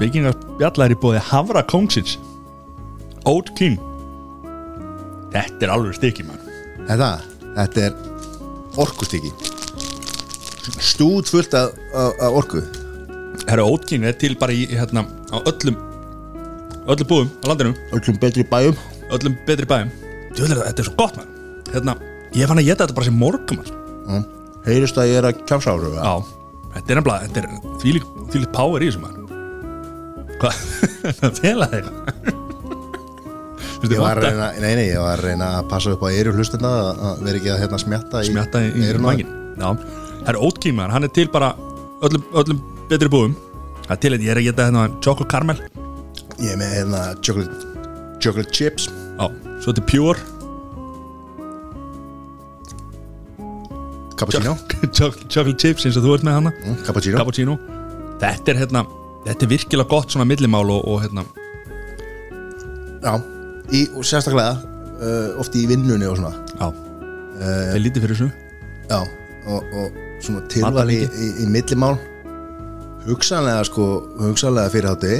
Byggingarspjallar í bóði Havra Kongsins Oat King. Þetta er alveg stykki mann Þetta, þetta er orkustykki. Stúd fullt af, af, af orku. Herra Oat King er til bara í hérna á öllum öllum búðum á landinu. Öllum betri bæjum. Öllum betri bæum Djöðlega, þetta er svo gott mann Hérna, ég fann að geta þetta bara sem morgum mann Heyrist að ég er að kjása áru Já, þetta er nefnilega Þetta er þvílík, þvílík power í þessu mann Hvað? Það fela þeir Ég var að reyna, nei, nei, ég var að reyna að passa upp á eyru hlustuna að vera ekki að hérna smjatta í smjatta í, í mangin Já, það er ótkýmar, hann er til bara öllum, öllum betri búðum Það er til að ég er að geta hérna chocolate caramel. Ég er með hérna chocolate, chocolate chips. Já, svo þetta er pure. Cappuccino. Chocolate, chocolate chips eins og þú ert með hana. Mm, Cappuccino. Cappuccino. Þetta er hérna, þetta er virkilega gott svona millimál og, og hérna. Já, í, og sérstaklega uh, oft í vinnunni og svona. Já, það er lítið fyrir þessu. Já, og, og svona tilval í, í, í millimál. Hugsanlega sko hugsanlega fyrir hátti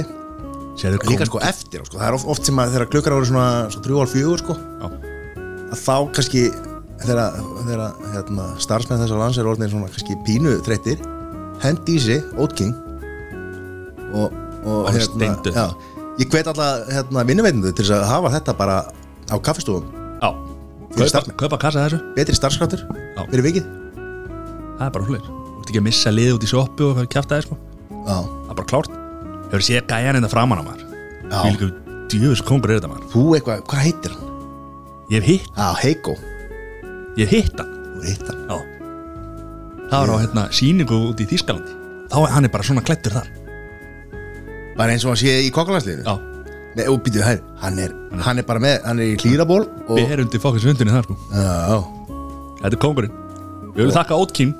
Sérðu líka sko eftir sko. það er oft, oft sem að þegar klukkar ára svona, svona 3.30 sko. Já, að þá kannski þegar, þegar hérna, starfsmenn þessar lands er orðinir svona kannski pínu þreyttir hendi í sig, ótking og, og steindu. já, ég hvet alltaf hérna, vinnuveitindu til að hafa þetta bara á kaffestofum Já, kaupa, kaupa kassa þessu. Betri starfskraftur. Já. fyrir vikið. Það er bara hlutir Þú ert ekki að missa lið út í sjoppu og kjafta þér sko. Já, Það er bara klárt. Hefur séð gæjan innan framan á maður? Líka djöfus kongur er þetta maður. Þú eitthvað, hvað heitir hann? Ég hef hitt, Já, Heiko. Ég hef hitt hann. Þú heitir hann. Já. Það var á hérna síningu út í Þýskalandi. Þá er hann bara svona klættur þar bara eins og hann sé í kokkalandsliðinu. Já, Nei, og býtu, hann, hann, er, hann er bara með hann er í klíraból og, við erum til fokkins vundunni þar sko. Já, Þetta er kongurinn Við viljum þakka Ótkím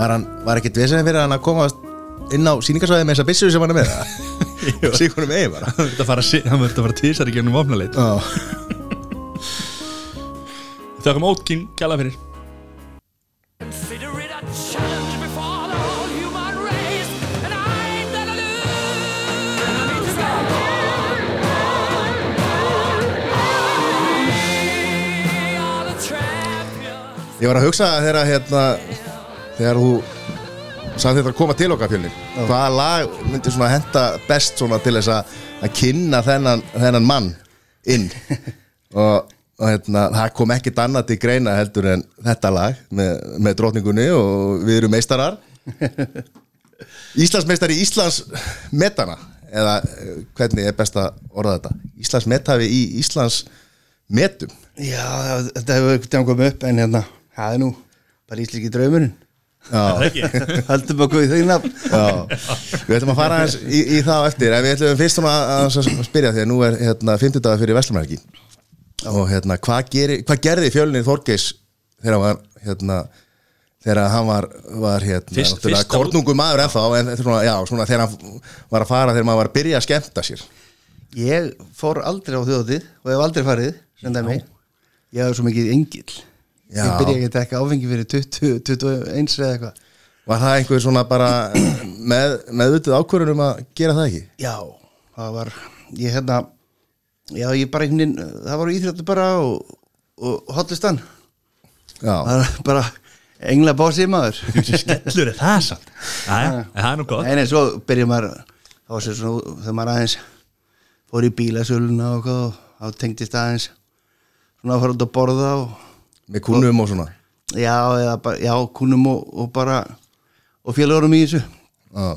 var hann var ekkert vesegin fyrir hann að komast inn á síningarsvæði með þessa byssu sem hann er með Sigurum eigi bara. Hann verður að fara, si- hann verður að fara tísar í gennum vopnaleit. Já, Þakkum Ótkím kjalla fyrir Ég var að hugsa þegar hérna þegar þú sagði þetta að koma til okkar fjölni hvaða lag myndi svona henda best svona til þess að, að kynna þennan, þennan mann inn? Og, og hérna, það kom ekkert annað til greina heldur en þetta lag með, með drotningunni og við erum meistarar. Íslandsmeistari Íslands metana eða hvernig er best að orða þetta? Íslands metafi í Íslands metum Já, þetta hefur komið upp en hérna, það er nú bara ísliki draumurinn. Já. Haldum okkur í þau nafn. Við ætlum að fara í, í það eftir en við ætlum fyrst að, að, að spyrja því að nú er hérna 50 dagar fyrir Vestlumærki og hérna hvað, geri, hvað gerði fjölnir Þorgeis þegar hann var hérna þegar hann var, var hérna kornungum maður ennþá en svona, já, svona þegar hann var að fara þegar maður var að byrja að skemmta sér. Ég fór aldrei á þjóðatið og hef aldrei farið sem dæmi. Ég hef svo mikið engill Já. Ég byrja ekki að tekka áfengi fyrir 20, 21 eða eitthvað. Var það einhver svona bara með, meðvitið ákvörðun um að gera það ekki? Já, það var ég hérna Já, ég bara einhvern veginn, það var íþjóttu bara og, og hotlistan Já, það var bara engla bósið maður. Skellur er það samt. Æja, það er nú gott. Nei, nei, svo byrja maður þá var sér svona, þegar maður aðeins fór í bílasöluna og hvað og þá tengdist aðeins. Svona að fara út að borða og með kúnum og svona. Já, eða bara, já, kúnum og, og bara og félagurum í þessu. Já.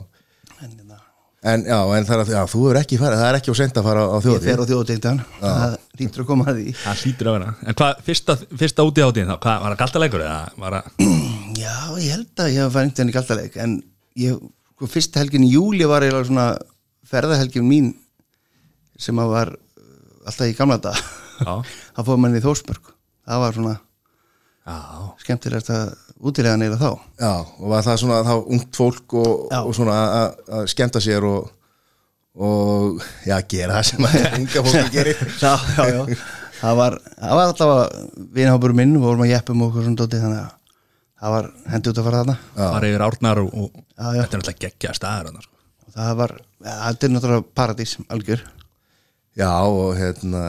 En hérna, En já, en það er að, já, þú er ekki farið, það er ekki á sent að fara á ég þjóðatíð fer á þjóðtengdan það lítur að koma að því. Það hlýtur að vera. En hvað, fyrsta, fyrsta úti átíðin þá, hvað, var það galtaleikur eða var það? Já, ég held að ég hef farið einhvern galtaleik en ég, sko, fyrsta helgin í júli var eiginlega svona ferðahelgin mín sem að var uh, alltaf í gamla dag Já. það fóð manni í Þórsberg það var svona skemmtilegt að útilega neyra þá. Já, og var það svona þá ungt fólk og, og svona að- að skemmta sér og, og já, gera það sem að unga fólki gerir. Já, já, já. það var, það var alltaf vinahópur minn, við vorum að jeppum og okkur svona dóti þannig að það var hendi út að fara þarna. Fara yfir árnar og, og Já, já. þetta er náttúrulega geggja staðar sko. það var, ja, þetta er náttúrulega paradís algjör. Já og hérna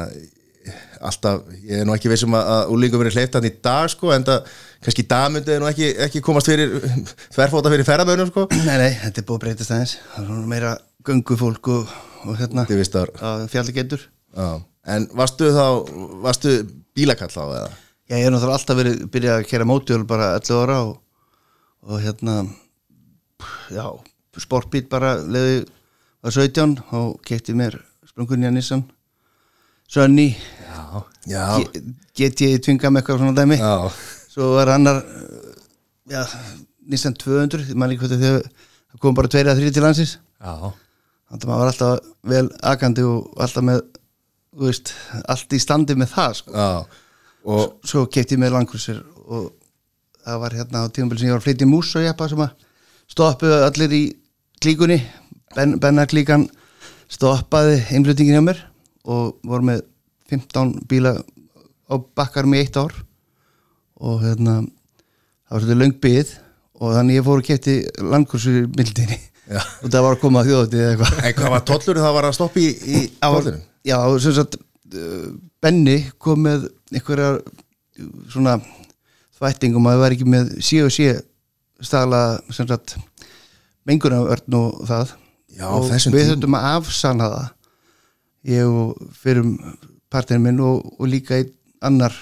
alltaf, ég er nú ekki vissum að, að úlingum verið hleypt hann í dag sko en það, kannski í dag myndi nú ekki, ekki komast fyrir þverfóta fyrir ferðamönnum sko. Nei, nei, þetta er búið að breytast aðeins. Það er meira göngufólk og, og hérna, Þið veist að, fjalli getur já En varstu þá, varstu bílakall á eða? Já, ég er náttúrulega alltaf verið byrjað að kera mótjól bara 11 ára og, og hérna já, sportbít bara leiði var 17 og kefti mér sprungunni að Nissan Sönni Já, get ég tvinga með eitthvað svona dæmi. Já, svo var annar já, Nissan 200 ég man ekki hvað þegar kom bara tveir að þrý til landsins. Þannig að maður var alltaf vel akandi og alltaf með veist, allt í standi með það sko. Og svo kefti ég með langkursir og það var hérna á tímabili sem ég var að flytja í mús og jeppa sem að stoppuðu allir í klíkunni. Ben, Benna klíkan stoppaði innflutningin hjá mér og voru með 15 bíla á bakkar með eitt ár og hérna það var svolítið löng byð og þannig ég fór og kefti langkursir í mildinni og það var að koma að þjóðati eða eitthvað. En hvað var tollur það var að stoppa í, í Já, tollurinn? já, sem sagt uh, Benni kom með einhverja uh, svona þvættingum að það var ekki með sí og sí staðla sem sagt mengunavörn og það. Já, og við tíma. höfum að afsanna það. Ég og fyrir partinu minn og, og líka einn annar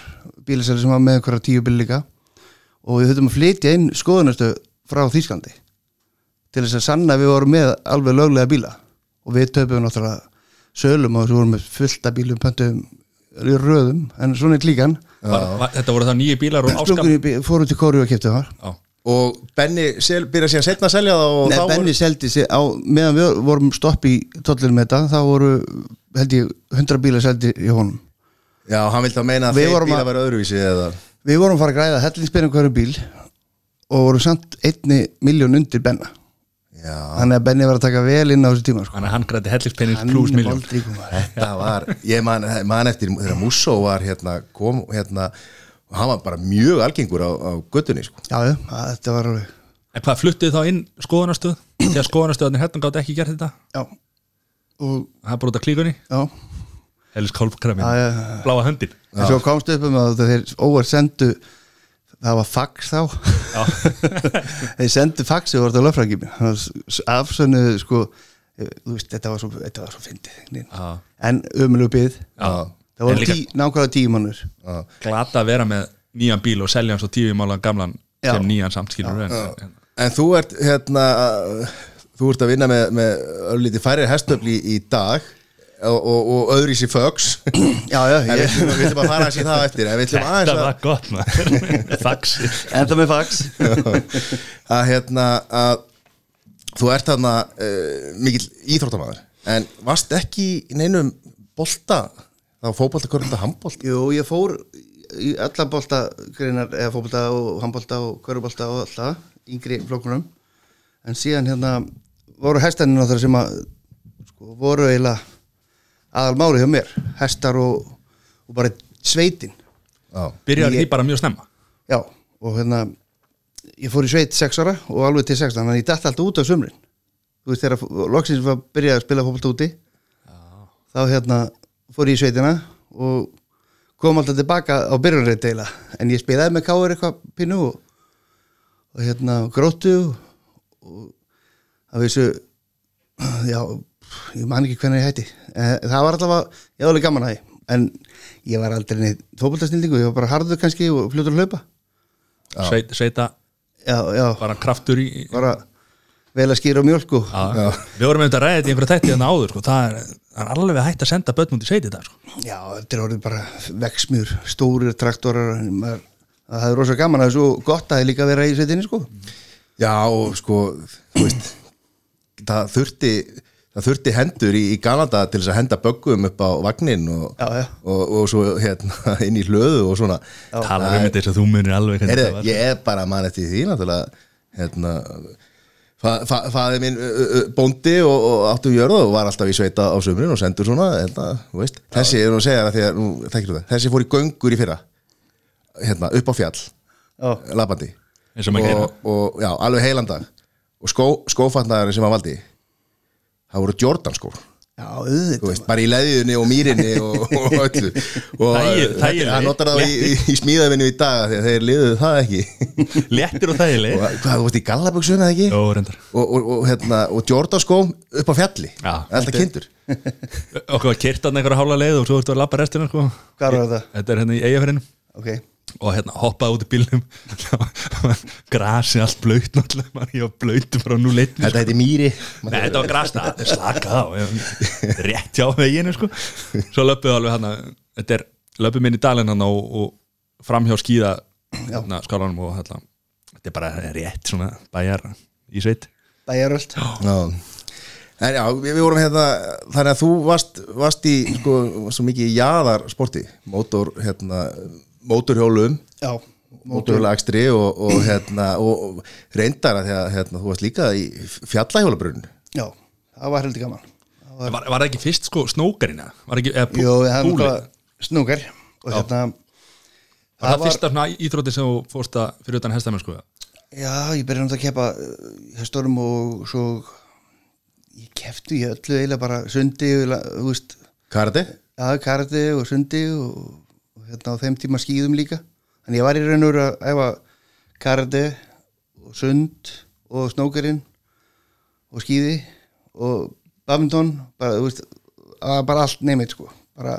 bílasæli sem var með einhverja tíu bíl líka. Og við höfum að flytja inn skoðunarstöð frá Þýsklandi til þess að sanna við vorum með alveg löglega bíla. Og við töpum náttúrulega sölum og þessu vorum með fullta bílum pöntum í röðum en svona er klíkan. Þetta voru það nýju bílar og Sprungunni fórum til Kóru og það Já, Og Benni sel, byrja síðan setna að selja það og Nei, þá Benni seldi sig á, meðan við vorum stopp í tollinu með þetta, þá voru held ég 100 bílar seldi í honum. Já, hann vildi að meina að þeir bíla vera öðruvísi eða Við vorum að fara að græða hellingsbyrjum hverju bíl og vorum samt einni miljón undir Benna. Já, þannig að Benni var að taka vel inn á þessu tíma sko. þannig að hann græti hellingspenning Hann pluss miljón þetta var Ég man, man eftir þegar Musso var hérna kom hérna og hann var bara mjög algengur á, á göttunni sko. Já, að þetta var alveg En hvað fluttuð þá inn skoðunastöð þegar skoðunastöðarnir hérna gátt ekki gert þetta? Já, og það er bara út af klíkunni? Já, já, já. bláa höndin. En svo komst upp um að þeir óver sendu það var fax þá. Þeir sendu faxi og voru þetta löffrækjum afsönnuðu sko eh, þú veist, þetta var svo, þetta var svo fyndið. Já. en umölu byð Já. Það voru tí, nákvæmlega tíu mannur glata að vera með nýjan bíl og selja hann svo tíu mála gamlan Já. sem nýjan samt skilur en, en, En þú ert hérna þú ert að vinna með, með öllítið færri hestöfli í, í dag og, og, og öðru í sér fögs já, já, ég, við ætlum að fara þessi það á eftir En við ætlum Þetta aðeins að, var gott Faxi enda með fax. Að hérna að þú ert þarna uh, mikill íþróttamaður en varst ekki í neinum bolta þá fótbolta, körfbolta, handbolta Jú, ég fór í alla bolta greinar, eða fótbolta og handbolta og körubolta og alltaf, yngri flokkunum. En síðan hérna voru hestannir náttúrulega sem að sko, voru eiginlega aðal máli hjá mér, hestar og, og bara sveitin. Já, Byrjar því bara mjög snemma? Já, og hérna ég fór í sveit 6 ára og alveg til 16 þannig að ég dætti alltaf út á sumrin. Þú veist þegar loksins var að byrja að spila fótbolta úti þá hérna fór ég í sveitina og kom alltaf tilbaka á byrjunreit deila en ég spilaði með káir eitthvað pínu og, og hérna gróttu og, og að vissu já, ég man ekki hvernig ég hætti. Eh, það var alltaf að, ég var alveg gaman að því. En ég var aldrei neitt fótboltasnildingu, ég var bara harður kannski og fljótur að hlaupa. Sveit, Sveita já, já, bara kraftur í bara vel að skýra á mjölk og Já. Við vorum með þetta ræðið í einhverja þætti þannig áður sko. það, er, það er alveg hægt að senda börn út í sveiti þetta sko. Já, þetta er orðið bara veksmjör, stórir traktorar, maður, það er rosa gaman að það er svo gott að það er líka að vera í sveitinni sko. Já og sko veist, það þurfti það þurfti hendur í, í Kanada til þess að henda böggum upp á vagnin og, Já, já. og, og svo hérna inn í hlöðu og svona talar um þetta þess að þú munir alveg þetta var. ég er bara mann eftir því náttúrulega hérna fa, fa, faði minn ö, ö, bóndi og, og áttu jörðu og var alltaf í sveita á sömurinn og sendur svona hérna, þú veist, þessi er nú að segja það því að nú, það, þessi fór í göngur í fyrra. Hérna, upp á fjall. Já. labandi. Eins og og, og já, alveg heilandag og skó, skófatnaðurinn sem hann valdi það voru Jordan Já, þú auðvitað veist, bara í leðjunni og mýrinni og, og öllu. Og hann notar það í, í, í smíðavinnu í dag að þeir liðuðu það ekki. Léttir og þægileg og hvað, þú veist, í gallaböksunni eða ekki? Jó, reyndar. Og, og, og, hérna, og Jordan skó upp á fjalli. Já. alltaf kindur. Okkur var kyrt að einhverja hálfa leið og svo ertu að labba restina sko. Hvað var þetta? Þetta er hérna í eigafærinu Ok, og hérna hoppaði út í bílnum. Grasi allt blöyt náttúrulega. Ég var blöytu frá nú leitni þetta heiti mýri. Nei, þetta var grasna, slaka á ég- rétt hjá veginu sko. Svo löpuðu alveg hann þetta er löpuð minn í dalinn hann og, og fram hjá skíða hérna, skálanum og hérna þetta er bara rétt svona bæjar í sveit. Bæjaröld. Já. En já, við, vorum hérna þannig að þú varst, varst í sko, svo mikið í jaðar sporti mótor, hérna, mótorhjólum Já, mótorhjólaakstri og, og, hérna, og, og reyndar að því að hérna, þú varst líka í fjallahjólabrunn já, það var heldur gaman Það var, var, var það ekki fyrst sko snókarina? Var ekki, eða pú- Jú, það var snúkar og hérna Var það fyrsta svona íþrótti sem þú fórst að fyrir utan hestamenn sko? Já, ég byrjaði náttúrulega að keppa uh, hestórum og svo ég kefti í öllu eiginlega bara sundi Karate? já, karate og sundi og, og hérna á þeim tíma skýðum líka. En ég var í raun og veru að æfa karate og sund og snókarinn og skýði og badminton bara, þú veist, bara allt nefnit sko, bara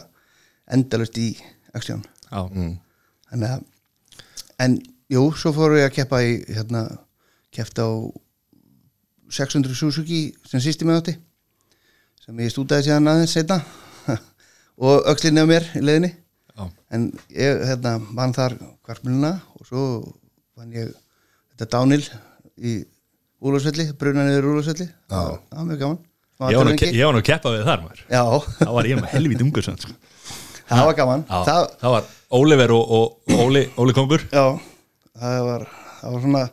endalust í aksjón Já, Þannig að En jú, svo fóru ég að keppa í hérna, keppt á 600 Suzuki sem sýsti með átti sem ég stúdaði síðan aðeins setna og öxlinni á mér í leiðinni já, en ég hérna, vann þar kvartmjöluna og svo vann ég þetta dánil í Úlfarsvelli, brunan yfir Úlfarsvelli. Það var mjög gaman. Var ég var nú að keppa við þar maður. Þá var ég með helvít ungur samt, sko. það var gaman. Já, það, það var Oliver og, og, Óli, Óli Kongur. Já, það var, það var svona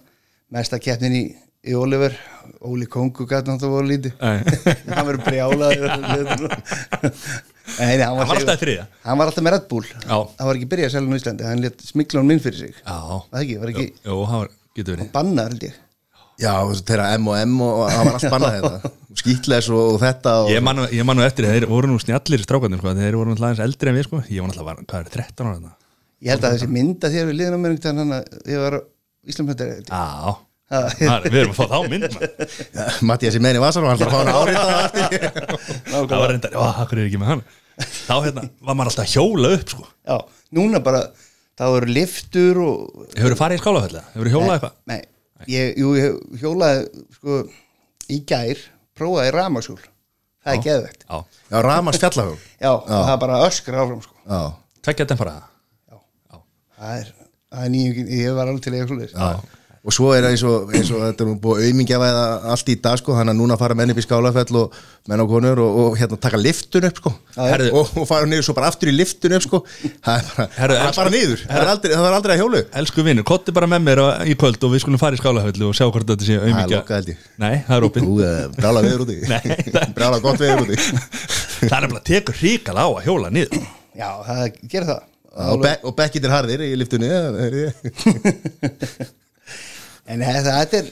mesta keppnin í, í Oliver. Óli Kongu gæti náttúrulega voru lítið. Nei. hann verður brjálað Nei, nei, hann var, Hann var alltaf í þriðja. Hann var alltaf með Red Bull. Já. Það var ekki byrjað að selja á Íslandi Hann létt smikla hún inn fyrir sig. Já, það ekki, var ekki Jú, það var, getur verið. Bannað held ég. Já, þeirra M og M og það var allt bannað þetta skýtles og, og þetta og, Ég man, nú- ég man nú eftir, þeir voru nú snjallir strákarnir, sko, þeir voru náttúrulega aðeins eldri en við, sko. Ég var náttúrulega, var, hvað er 13 ára þarna? Ég held að þessi mynda þér við liðin á mér hann að það- við erum að fá þá mynd maður. ja, Mattias í meðin í vasan og hann þarf að fá hann árið eftir Það var reyndar, hvað er ekki með hann Þá hérna, var maður alltaf hjóla upp, sko. Já, núna bara það eru liftur og Hefur farið í skálafællega? Hefur hjólað eitthvað? Nei, ég, jú, ég hjólaði sko í gær prófaði ramaskjól það er geðvegt Já, Já, Ramars fjallahjól Já, og það er bara öskra áfram sko. Já, tveggja dempara það er, það er nýjum, ég var alveg til að ég svoleiðis. Já, og svo er það eins og, eins og þetta er nú búið auðmingjavæða allt í dag sko, þannig að núna fara menn upp í skálafell og menn og konur og, og hérna taka liftun upp sko. Herðu- og, og fara niður svo bara aftur í liftun upp sko. Það er bara, Herðu, það er elsku- bara niður. Það er aldrei, það er aldrei að hjólu Elsku vinnur, kotti bara með mér á- í kvöld og við skulum fara í skálafællu og sjá hvort þetta sé Það er ég. Nei, það er opið. Ú, brála veður úti. Nei, það- brála gott veður úti. Það er bara að tekur hrikal á að hjóla niður. Já, það gerir það. Og, be, og bekkit er harðir í liftunni það ég. En þetta, er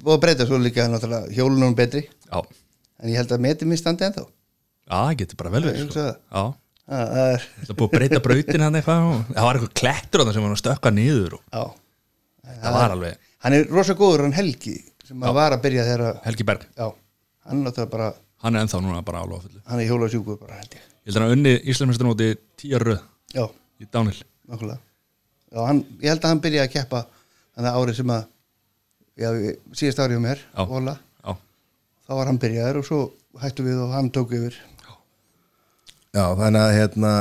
búið að breyta svo líka hjólunum betri. Já, en ég held að metið mér standi ennþá. Já, það getur bara vel verið sko. það. Er, búið að breyta brautin hann eitthvað. Og það var eitthvað klettur á það sem var að stökka niður og já. Það var alveg Hann er rosa góður, hann Helgi sem að var að byrja þegar Helgi Berg, Já, hann bara hann er ennþá núna bara á lofullu hann er hjólasjúkur bara held ég. Ég held að hann unni Íslandsmestarnóti tíu röð Já, í Dánil. Nákvæmlega. Já, hann, ég held að hann byrjaði að keppa þannig árið sem að já, síðast árið um mér, Já. Óla Já, þá var hann byrjaður og svo hættu við og hann tók yfir. Já, þannig að hérna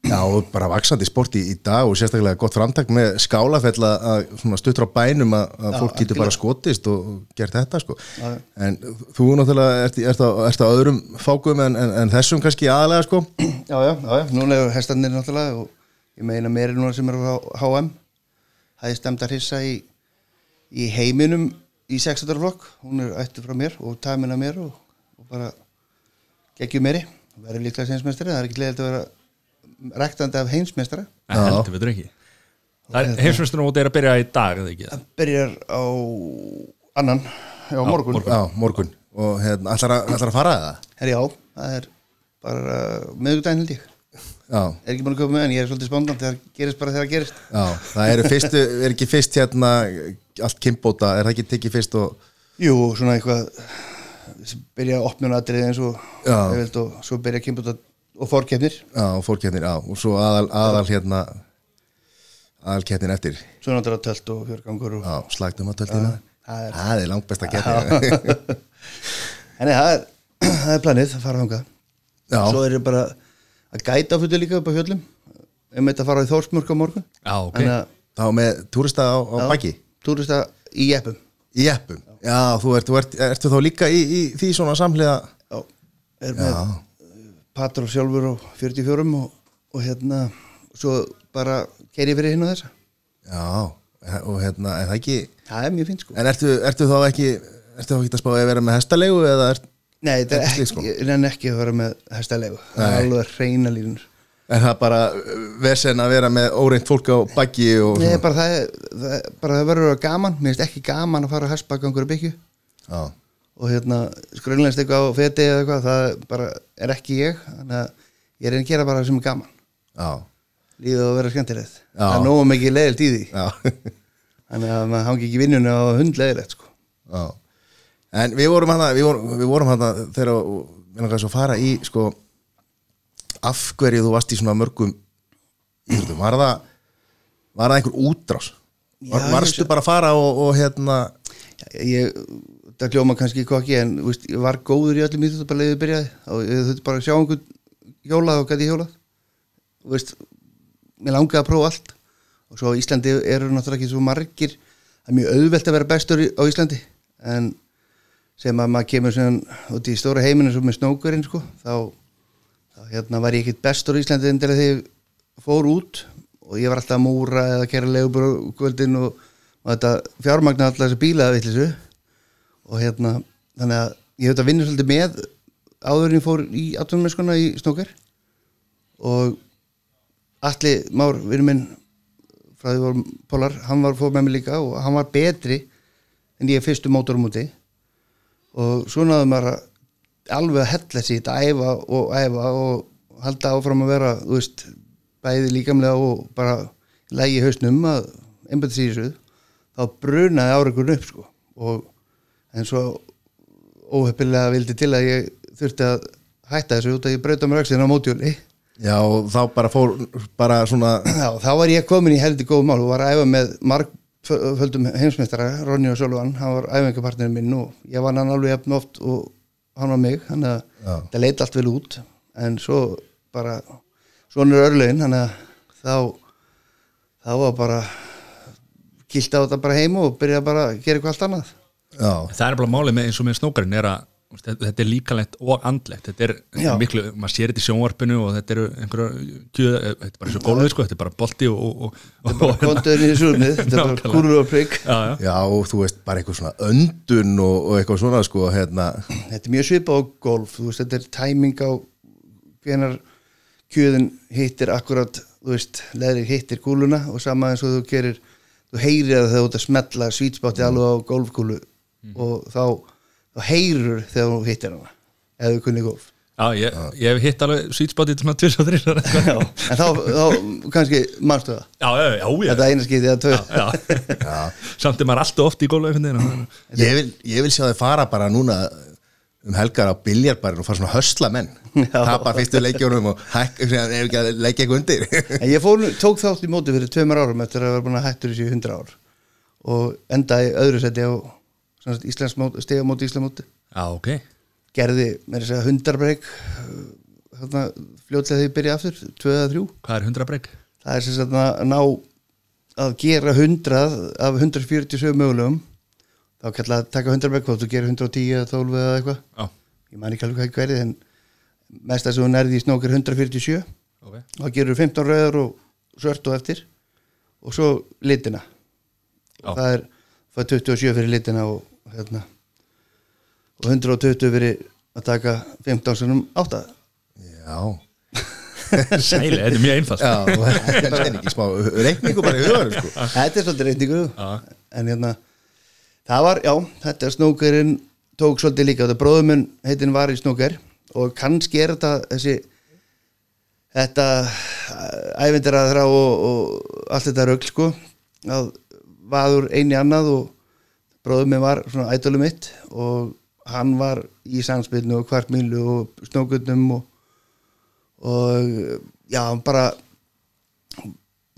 Já, bara vaksandi sport í, í dag og sérstaklega gott framtak með skálafell að- stuttur á bænum að, að Já, fólk getur bara skotist og, gert þetta sko. Já. en þú náttúrulega ert, ert, á, ert á öðrum fákum en, en, en þessum kannski aðalega sko. Já, já, já, já, núna eru hestanir náttúrulega og ég meina meiri núna sem eru á HM það er stemt að hrissa í, í heiminum í 600 flokk, hún er ættu frá mér og tæmin að mér og, og bara geggjum meiri, verður líklega heimsmeistari, það er ekki leiðilegt að vera rektandi af heimsmeistara. En heldur við ekki. Það er heimsmestarnóti er að byrja í dag eða ekki? Það byrjar á annan, já, morgun, morgun. Já, morgun. Og hérna, ætlar að, ætlar að fara að það Herri já, það er bara meðugdæðin held ég. Já, Er ekki búin að koma með en ég er svolítið spóndan þegar gerist bara þegar það gerist. Já, það eru fyrstu er ekki fyrst hérna allt kimbóta, er það ekki tekið fyrst og Jú, svona eitthvað sem byrja að opna aðrið eins og veld, og svo byrja að kemja og fórkefnir já, og fórkeppnir, já, og svo aðal, aðal hérna aðal keppnin eftir. Svo náttúrulega tölt og fjörgangur og já, slagtum að töltina það er- það er langt best að Henni, það er, það er planið að fara þangað. Já, Svo er ég bara að gæta á fullu líka upp á fjöllum. Ég meit að fara í Þórsmörk á morgun. Já, ok. Þannig að þá með túrista á, á baki túrista í jeppum. Í eppum, já, þú ert, ert, ertu þá líka í, í því svona samhliða? Já, er með Já. Patrol sjálfur á 44 og, og hérna svo bara keiri fyrir hinn og þessa. Já, og hérna, er það ekki Það er mjög fínt sko. En ertu, ertu þá ekki ertu þá ekki að spá að vera með hestalegu eða er, Nei, þetta er Ekki sko. ekki að vera með hestalegu. Það er alveg reyna línur er það bara vesen að vera með óreint fólk á baki og Nei, bara það, er, það, er- bara það verður að gaman. Mér finnst ekki gaman að fara að hestbakangur að byggju já, og hérna skrönglenst eitthvað á feti eða eitthvað það bara er ekki ég. Þannig að ég reyna að gera bara það sem er gaman. Já, á að vera skemmtilegt. Já. það er nógu mikið leiðilt í því. Já, þannig að maður hangi ekki vinnunni á hundleiðilegt sko. já. En við vorum hana við vorum, við vorum hana þegar við langaðum svo að fara í sko af hverju þú varst í svona mörgum íþróttum, var það var það einhver útrás? Var, varstu bara að fara og, og hérna ég, það hljóma kannski kokki en veist, ég var góður í öllum íþjóttu bara leiðið byrjaði. Og ég þurfti bara að sjá einhvern hjólað og gæti hjólað. Veist, mér langaði að prófa allt. Og svo Íslandi eru náttúrulega ekki svo margir. Það er mjög auðvelt að vera bestur á Íslandi en sem að maður kemur út í stóra heiminu sem með snókurinn sko, þá hérna var ég ekkit bestur í Íslandi en þegar þegar ég fór út og ég var alltaf að múra eða að gera legubröðkvöldin og, og þetta fjármagna alltaf þessi bíla og hérna þannig að ég hef þetta vinnur svolítið með áður en ég fór í atvinnumennskona í snókar og Atli Már, vinur minn frá því vorum Pólar, hann var fór með mig líka og hann var betri en ég fyrstu mótorum úti og svo náðu maður að alveg að hella sér þetta, æfa og æfa og halda áfram að vera veist, bæði líkamlega og bara lægi hausnum að í þessu þá brunaði áreikurinn upp sko. Og en svo óheppilega vildi til að ég þurfti að hætta þessu út að ég breyta mér auksin á mótjóli já, og þá bara fór bara svona Já, þá var ég komin í heldur góð mál. Og var að æfa með margföldum heimsmeistara, Ronny og Sölvan. Hann var æfingapartnerinn minn og ég vann hann alveg jafn oft og hann var mig þannig að það leit allt vel út. En svo bara svona er örlegin þannig að þá þá var bara kilt á þetta bara heim og byrja bara að gera eitthvað allt annað. Já, Það er bara málið með eins og með snókarinn er að þetta er líkalegt og andlegt. Þetta er Já. miklu, maður sér þetta í sjónvarpinu og þetta eru einhverja kjöð þetta er bara eins og gólfið sko, þetta er bara bolti og, og, og, og, og kontuðin í súrnið, þetta er bara kúrur og prigg já, já. já, og þú veist bara eitthvað svona öndun og, og eitthvað svona sko, hérna, þetta er mjög svipað á golf þú veist, þetta er tæming á hvenar kjöðin hittir akkurat, þú veist, leðri hittir kúluna og sama eins og þú gerir þú heyrir það þegar þú ert að smetla svítspátti alveg á golfkúlu og þá, þá heyrir þegar þú hittir hana eða þú kunni golf. Já ég, ég hef hitt alveg svítspotið svona 2003 já, Já, en þá, þá kannski mannstu það. Já, já, já, já, þetta eina skipti eða tvö. Já. samt er maður alltaf oft í veginn. ég vil, ég vil sjá þið fara bara núna um helgar á biljarbarinn og fara svona hösla menn. Já. tapa fyrstu leikjónum og hæk, ef ekki að leikja eitthvað undir. En ég fór, tók þátt í móti fyrir tveimur árum eftir að vera búin að hættur þessi í 100 ár og endaði í öðru seti á stegamóti Íslamóti já, ok. Gerði með þess að hundarbreyk fljótlega þegar ég byrja aftur tvö eða þrjú. Hvað er 100 breyk? það er sem sagt að ná að gera 100 af 147 mögulegum. Þá kalla að taka hundarbreyk hvort þú gerir 110 eða 12 eða eitthvað. Já, ég man ekki alveg hvað ég hverði en mest að þú nærði í snók er 147 ok. Þá gerur 15 rauðar og svört og eftir. Og svo litina. Já. og það er 27 fyrir litina og hérna og 120 fyrir að taka 15 sinum 8 já, sæli, þetta er mjög einfalt. Já og þetta er ekki smá reikningu bara í hugarum sko. Þetta er svolítið reyningur Já. en hérna það var, já, þetta er snókurinn tók svolítið líka þetta bróðumun heitin var í snúker og kannski er þetta þessi þetta ævindara þrá og, og allt þetta rögl sko að vaður eini annað og bróðumun var svona ædolum mitt og hann var í samspilnu og kvartmílu og snókutnum og, og já, hann bara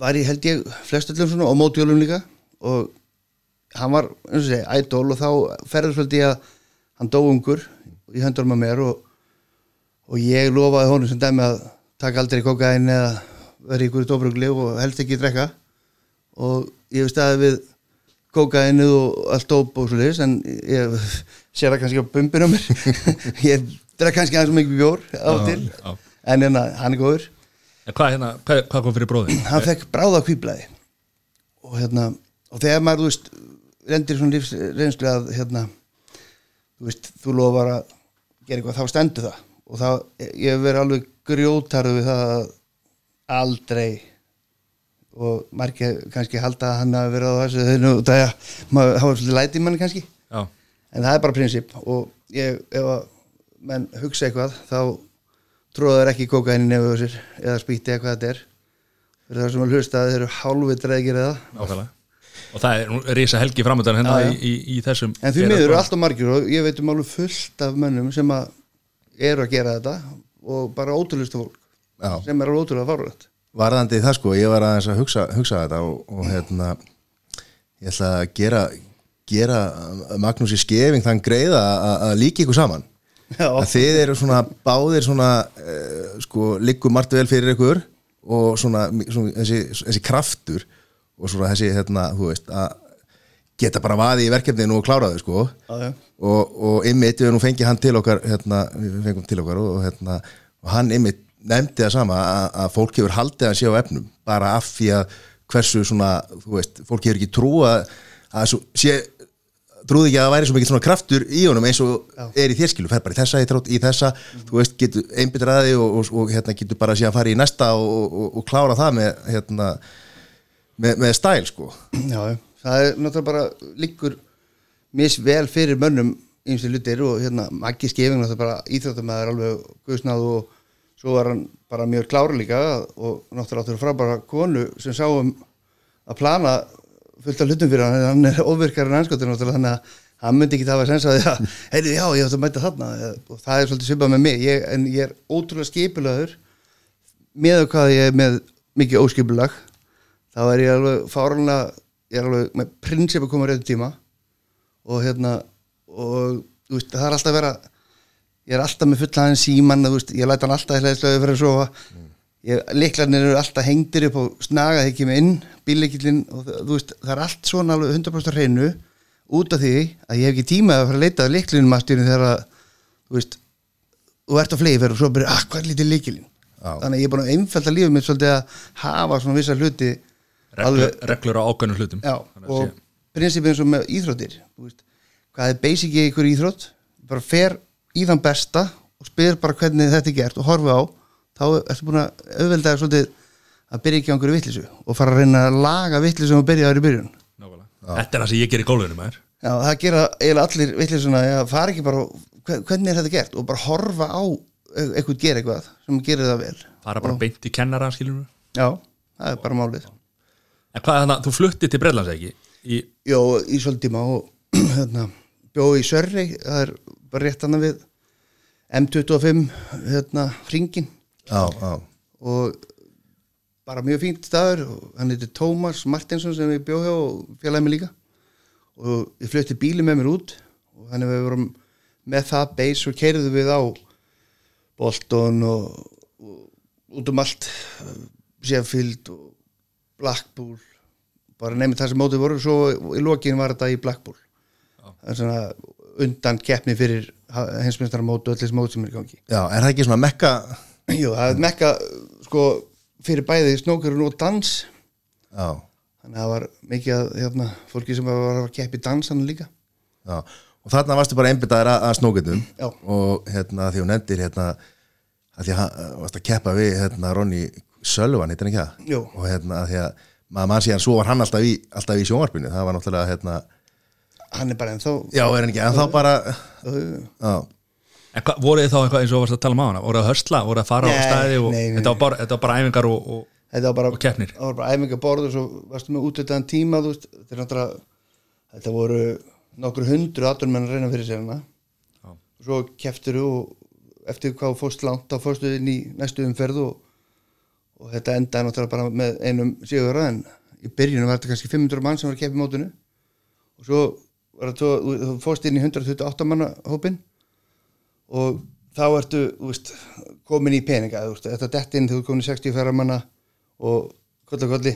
var í held ég flestöllum svona og mótjólum líka og hann var, eins og segi, ædol og þá ferður svolítið að hann dó ungur í höndunum að mér og, og ég lofaði honum sem dæmi að taka aldrei kokain eða vera í ykkur dóbrugli og helst ekki drekka. Og ég hef staðið við kokainu og allt dóp og svo leiðis en ég sé það kannski á bumbinu á mér. Ég drekka kannski aðeins mikið bjór á til já. en hérna, hann er góður. En hvað, hérna, hvað, hvað kom fyrir bróðin? hann fekk bráða kvíblaði og hérna og þegar maður, veist, rendir svona lífsreynslu að hérna þú veist, þú lofar að gera eitthvað þá stendur það. Og þá, ég hef verið alveg grjótarðu við það að aldrei og margir kannski halda að hann hafi verið á þessu þegar það er, maður hafa svolítið læti í manni kannski. Já, en það er bara prinsip og ég, ef að menn hugsa eitthvað þá tróðar ekki kókaini nefðu sér eða spýtti eitthvað þetta er. Það sem að hlusta að þeir eru hálfvitra að gera það nákvæmlega. Og það er nú risa helgi framöndan hérna Já, já. í, í, í þessum en því miður eru alltaf margir og ég veit um alveg fullt af mönnum sem að eru að gera þetta og bara ótrúlistu fólk Já. sem er alveg ótrúlega fárvægt Varðandi það sko, ég var aðeins að hugsa, hugsa þetta og, og hérna ég ætla að gera gera Magnús í skefing þann greiða að- að líka ykkur saman Já. að þið eru svona báðir svona uh, sko, liggur margt vel fyrir ykkur og svona, svona þessi, þessi kraftur og svona þessi hérna, þú veist, að geta bara vaði í verkefninu og klára þau sko já. og, og ymmit, við nú fengið hann til okkar hérna, við fengum til okkar og, hérna, og hann ymmit nefndi það sama að, að fólk hefur haldið að sé á efnum bara af því að hversu svona, þú veist, fólk hefur ekki trú að, að svo, sé trúði ekki að það væri svo mikið svona kraftur í honum eins og er í þérskilu, fer bara í þessa í, trótt, í þessa, þú veist, getur einbyttraði og, og, og hérna getur bara síðan farið í næsta og, og, og klára það með hérna, með, með stæl sko. Já, já. það er náttúrulega bara líkur misvel fyrir mönnum ýmsi hlutir og hérna Maggi Skefing náttúrulega bara íþróttamæður alveg guðsnað og svo var hann bara mjög klára líka og náttúrulega áttur frábæra konu sem sáum að plana fullt af hlutum fyrir hann. Hann er óvirkar en anskotin náttúrulega þannig að hann myndi ekki sens að því að heyrðu já ég ætti að mæta þarna. Og það er svolítið svipað með mig. Ég, en ég er ótrúlega skipulaður með hvað ég er með mikið óskipulag þá er ég alveg fáranlega ég er alveg með prinsip að koma á réttu tíma. Og hérna og veist, það er alltaf að vera ég er alltaf með fulla aðeins síman ég læta hann alltaf í hlæðislega fyrir að sofa. Ég, liklarnir eru alltaf hengdir upp og snaga þegar kemur inn bílleikillin og veist, það er allt svona alveg 100% á hreinu út af því að ég hef ekki tíma að fara að leita að liklinum að styrnum þegar að þú veist, þú ert á flegi fyrir og svo byrja, ah, hvað er lítið likilin Já. þannig að ég er búin að einfalda lífið mitt svolítið að hafa svona vissa hluti reglur, reglur á ákveðnum hlutum. Já, og prinsipið eins og með íþróttir veist, hvað er basic í ykkur íþrótt? Bara fer í þann besta og spyr bara hvernig þetta er gert og horfi á þá ertu búin að auðvelda svolítið að byrja ekki á einhverju vittlisu og fara að reyna að laga vittlisu og byrja þér í byrjun. Nákvæmlega. Þetta er það sem ég ger í gólfinu maður. Já, það gera eiginlega allir vittlisuna já, fara ekki bara, hve- hvernig er þetta gert? Og bara horfa á e- eitthvað gera eitthvað sem gerir það vel. Fara bara beint í kennara skilur við Já, það er bara málið. En hvað er þannig, þú fluttið til Breitlands ekki? Í, Jó, í svolítið tíma og hérna, bjóð í Sörri það er bara rétt annað við M25 hérna, hringin Já, já, og bara mjög fínt staður og hann heitir Tómas Martinsson sem við bjóð hjá og félagið mig líka. Og ég flutti bíli með mér út og þannig við vorum með það beis og keirðu við á Bolton og, og út um allt Sheffield og Blackpool bara nefnir það sem mótið voru. Svo í lokin var þetta í Blackpool undan keppni fyrir hinsmyndstarmót og öll þessi mót sem er í gangi. Já, er það ekki svona mekka Jú, það er mekka sko, fyrir bæði snókurinn og dans. Já, þannig að það var mikið hérna, fólki sem var að keppi dansan líka. Já. Og þarna varstu bara einbyttaður að, Já. Og hérna því hún nefndir hérna að því að hann varst að keppa við hérna Ronny Sölvan, heitir hann ekki það? Jú. Og hérna að því að maður mann síðan svo var hann alltaf í, alltaf í sjónvarpinu. Það var náttúrulega hérna hann er bara ennþá Já, er hann ekki, en þá bara Já, En hvað, voruð þið þá eitthvað eins og varst að tala um á hana voruð að hörsla, voruð að fara á Nei, staði og nei, nei, þetta, var bara, þetta var bara æfingar og, og þetta var bara, Og keppnir. það var bara æfingaborð og svo varstu með útvitaðan tíma þú veist, þetta, þetta voru nokkur hundru aðdurmenn að reyna fyrir Já. og svo keftur og eftir hvað fórst langt þá fórstu inn í næstu umferð og, og þetta endaði náttúrulega bara með einum sigura en í byrjunum var þetta kannski 500 mann sem var að keppa í mótinu. Og svo þetta þú- þú fórst inn í 128 manna hópin og þá ertu veist, komin í peninga veist, þetta dett inn þegar þú komin í 60 færa manna og koll og kolli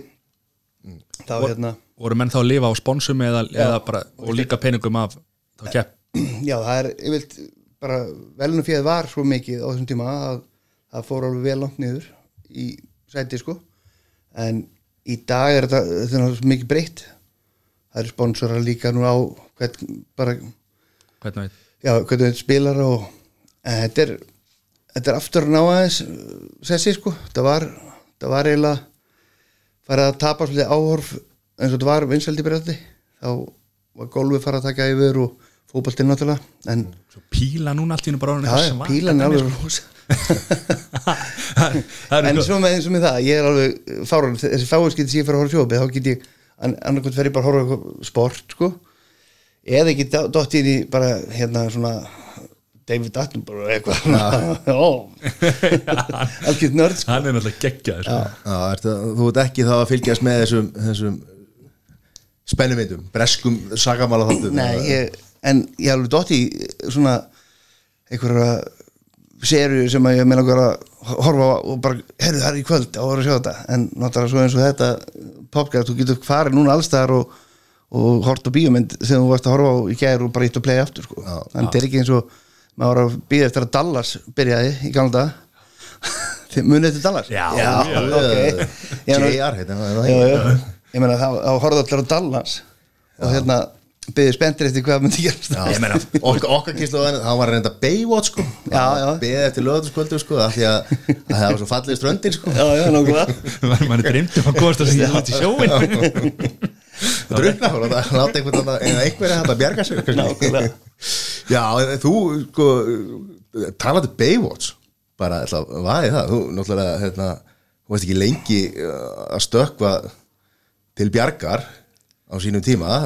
þá Vor- hérna. voru menn þá að lifa á sponsum eða, eða bara, og líka peningum af þá kepp? Já það er yfirlt bara velunum fyrir var svo mikið á þessum tíma að það fór alveg vel langt niður í sæti sko. En í dag er þetta, þetta er mikið breytt það eru sponsorar líka nú á hvern, bara hvernig veit? já, hvernig þetta spilar og en þetta er þetta er aftur að ná aðeins sessi sko, þetta var þetta var eiginlega farið að tapa svolítið áhorf eins og þetta var vinsældi byrjandi þá var golfið farið að taka yfir og fótboltinn náttúrulega en Svo píla núna allt í hennu bara já, alveg rosa. Sko. Það en svo með eins og með það, ég er alveg fárun, þessi fáinskipti sem ég fyrir að horfa sjópi þá get ég, annarkvæmt fer ég bara að horfa á eitthvað sport, sko. Eða ekki inn í bara hérna svona David Attenborough eða eitthvað. Já, algjörð nörd sko. hann er náttúrulega geggjaður sko. þú ert ekki þá að fylgjast með þessum, þessum spennumindum, breskum sagamála þáttum Nei, ég, en ég alveg dott í svona einhverja serju sem að ég meina okkur að horfa á og bara, herru það er í kvöld á að sjá þetta, en náttúrulega svo eins og þetta popgæð, þú getur farið núna allstaðar og, og hort á bíómynd sem þú varst að horfa á í gær og bara ítt að playa aftur sko. en þetta er ekki eins og maður var að býða eftir að Dallas byrjaði í gamla dag munið eftir Dallas? Já, já, já, ok Ég meina- JR já, ekki? já. ég meina þá horfðu allir á Dallas og hérna byggðu spenntir eftir hvað myndi gerast. Já, ég meina, okkar, okkar kynslu hann var reynda Baywatch sko. Já, já. beðið eftir lögðarskvöldu sko af því að, að það var svo fallið ströndin sko. Já, já, nákvæmlega. Mann er dreymd um að komast að segja út í sjóin drukna og láta láta einhvern annan eða einhverja þetta bjarga sig kannski. Nákvæmlega. Já, þú sko talandi Baywatch. Bara ætla að vaði það? Þú náttúrulega hérna, þú veist ekki lengi uh, að stökkva til bjargar á sínum tíma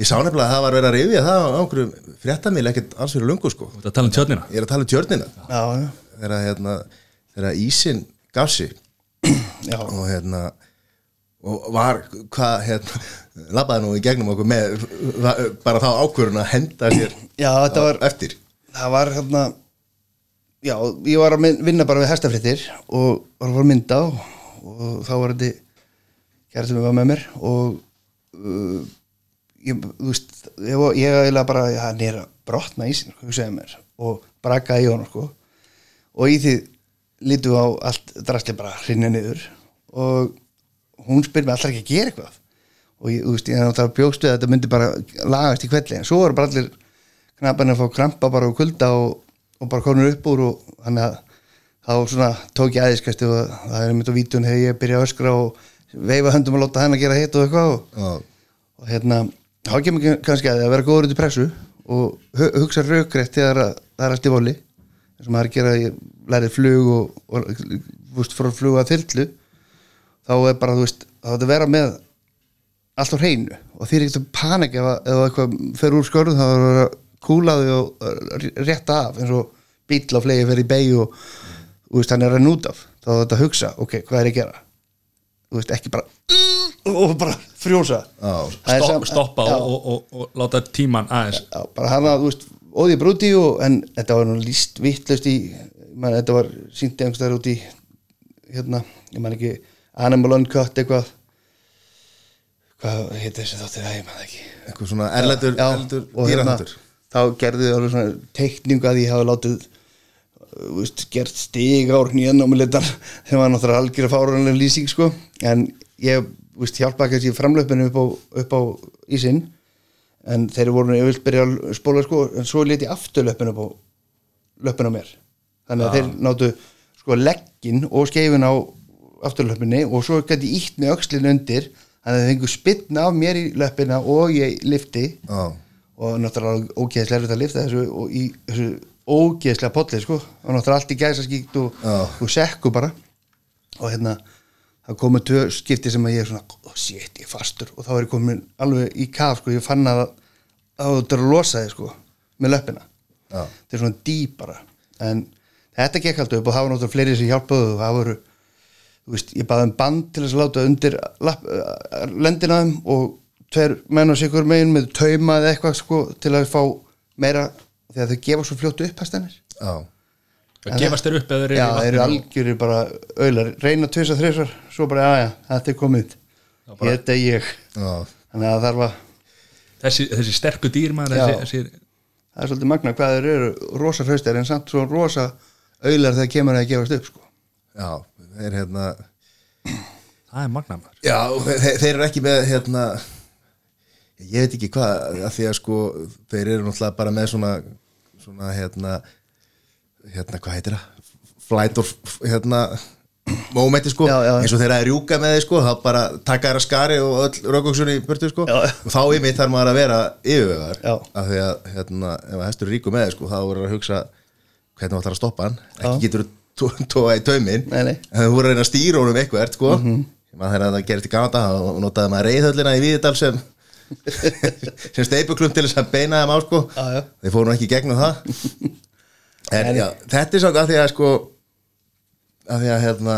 ég sá nefnilega að það var verið að rifja það á einhverjum fréttamil ekkert alls fyrir lungu sko. Það tala um tjörnina? Ég er að tala um tjörnina. Já, já, þegar hérna þegar ísin gaf já, og hérna og var hvað hérna labbaði nú í gegnum okkur með bara þá ákvörun að henda sér já þetta var eftir. það var hérna já, ég var að vinna bara við hestafréttir og var að fara að mynda og, og þá var þetta kærtum við var með mér og uh, ég, þú veist ég, var- ég eiginlega bara, hann er að brotna ísinn, hugsaði mér og brakaði í honum, sko. Og í því lítum við á allt drastli bara hrinja niður og hún spyr mig alltaf ekki að gera eitthvað? Og ég, þú veist, ég náttúrulega bjókstu að þetta myndi bara lagast í kvelli en svo voru bara allir knappan að fá krampa bara og kulda og, og bara konur upp úr og þannig að þá svona tók ég aðeiskast og það er mitt á vítun þegar ég byrja að öskra og veifa höndum og láta henn að gera hitt og eitthvað og, og hérna, þá kemur kannski að því að vera góður út í pressu og hu hugsa raukrætt þegar að, það er allt í voli eins og maður er að gera, lærið flug og, og veist, frá flug að þyrlu þá er bara, þú veist, þá þetta vera með allt á hreinu. Og því er ekkert að panik ef, ef eitthvað fer úr skörðu þá er að vera kúlaði og uh, rétta af eins og bíl á flegi fer í beig og hann er að renna út af. Þá er þetta að hugsa, ok, hvað er ég að gera þú veist, ekki bara og bara frjósa. Stopp, stoppa og, og, og, og láta tíman aðeins. Já, bara hann að, þú veist, óði brúti og, en þetta var nú líst vittlust í man, þetta var sínt einhverstaðar út í hérna, ég man ekki Animal Uncut eitthvað. Hvað heitir þessi þáttir að ég man ekki. Eitthvað svona erlendur, og hérna, dýrahundur þá gerðu þið alveg svona teikningu að ég hafa látið veist, gert stig á nýjanámiletan þegar var náttúrulega algjör að fáranlega lýsing sko, en ég veist, hjálpa kannski framlöpinu upp á, upp á ísinn. En þeir voru ég vil byrja að spóla sko en svo leti afturlöpinu upp á löpinu á mér. Þannig að þeir náttu sko leggin og skeifin á afturlöpinni og svo gæti ítt með öxlin undir þannig að þau fengu spinn af mér í löppina og ég lifti Já, og náttúrulega ógeðslega erfitt að lifta þessu og í þessu ógeðslega potli sko. Og náttúrulega allt í gæsa skíkt og, og sekku bara. Og hérna það komu tvö skipti sem að ég er svona oh, shit, ég er fastur. Og þá er ég komin alveg í kaf sko, ég fann að að þetta er að losa þig sko með löppina. Þetta er svona dýp bara. En þetta gekk alltaf upp og það var náttúrulega fleiri sem hjálpaðu og það voru veist, ég baði um band til þess að láta undir lapp, uh, lendina þeim og tveir menn og sikur megin með tauma eða eitthvað sko til að fá meira að þau gefa svo fljótu upp hæstænir já, Það gefast þér upp eða þeir já, eru í þeir eru og- algjörir bara auðlar, reyna tvis að þrisvar svo bara, já, já, þetta er komið. Þetta er ég. Já, þannig að það þarf að, þessi, þessi sterku dýr maður Já. þessi, þessi, það er svolítið magna hvað þeir eru rosa hraustir en samt svo rosa auðlar þegar kemur að gefast upp sko. já Þeir hérna það er magna maður. Já, þeir, þeir eru ekki með hérna ég veit ekki hvað af því að sko, þeir eru náttúrulega bara með svona, svona hérna hérna, hvað heitir það flight or, hérna momenti sko, Já, já. eins og þegar það er rjúka með þið sko, þá bara taka að skari og öll röggoksunni í burtu sko Já. og þá yfir þarf maður að vera yfirvegar af því að, hérna, ef að hestur ríku með þið sko, þá voru að hugsa hvernig þú ætlar að stoppa hann, ekki getur tóa í taumin en þú voru að reyna að stýra honum eitthvað sko. mm -hmm. maður þegar það gerist í gamla og notaði maður reyðhöllina í Víðidal sem sem steipuklum til þess að beina þeim á sko. Já. þeir fóru ekki gegnum það en já, þetta er samt að því að sko að því að hérna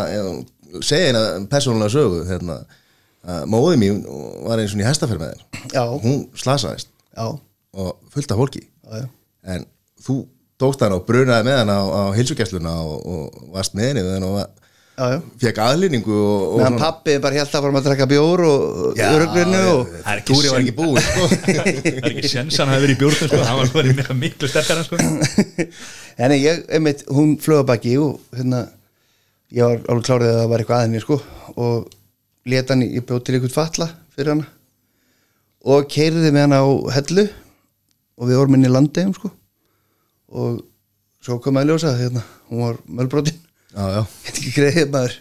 segja eina persónulega sögu hérna, að móði mín var eins og í hestaferð með já, hún slasaðist já, og fullt af fólki já, en þú tókst hann og brunaði með hann á, á hilsugjæsluna og, og varst með henni og. Fekk aðlýningu og, og meðan pappi bara held að fara að drekka bjór og örugrinu og Það er ekki túri var sen- ekki búið sko. það er ekki sens að hann hafi verið í bjórnum sko. hann var verið miklu, miklu sterkar sko. en ég, einmitt, hún flöga baki og hérna ég var alveg klárið að það var eitthvað að henni sko og leta hann, í- bjóð til einhvern fatla fyrir hana og keiriði með hana á hellu og við vorum inn í landegum sko og svo kom að ljósa hérna, hún var mölbrotin já, já. þetta ekki greiðið maður.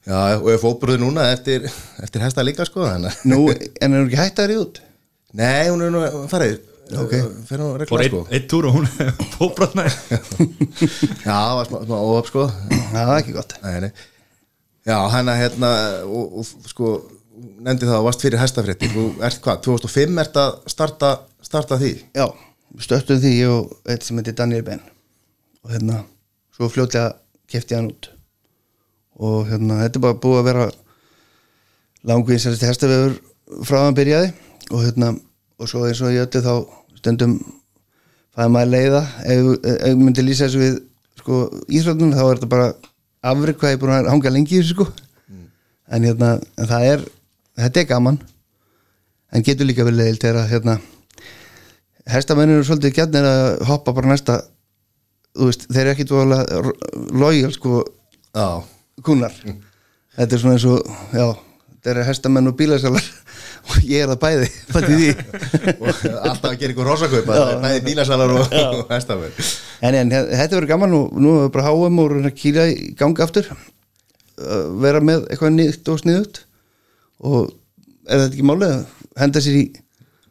Já, já, og ég fóbröði núna eftir, eftir hesta líka sko Nú, en er hún ekki hætt að ríða út? nei, hún er nú farið. Ok. fyrir nú fór regla sko. ein túr og hún fóbrotnaði já, það var smá, smá óöp sko. Það er ekki gott. Nei, nei. já, hann að hérna og, og sko, nefndi það að varst fyrir hestafrétti þú ert hvað, 2005 ert að starta, starta því? Já, stöttum því ég og eitt sem heitir Daniel Ben. Og hérna, svo fljótlega kefti hann út. Og hérna, þetta er bara búið að vera langvinsarist hestaföður frá hann byrjaði. Og hérna, og svo eins og ég öllu þá stundum fæði maður leiða. Ef ég myndi lýsa þessu við sko, íþróttunum þá er þetta bara afrik hvað ég búin að hanga lengi í þessu sko. En hérna, en það er þetta er gaman. En getur líka vel leiðilt þegar að hérna hestamenn eru svolítið gjarnir að hoppa bara næsta veist, þeir eru ekki dvoðalega lojal sko já, kúnar þetta er svona eins og, já þetta eru hestamenn og bílasalar. Og ég er það bæði, fætti því. Og alltaf að gera ykkur rosakaupa bæði bílasalar og, og hestafur en, en þetta verður gaman og nú er bara háum og reyna að kýla í gang aftur. Uh, vera með eitthvað nýtt og sniðut og er þetta ekki málið að henda sér í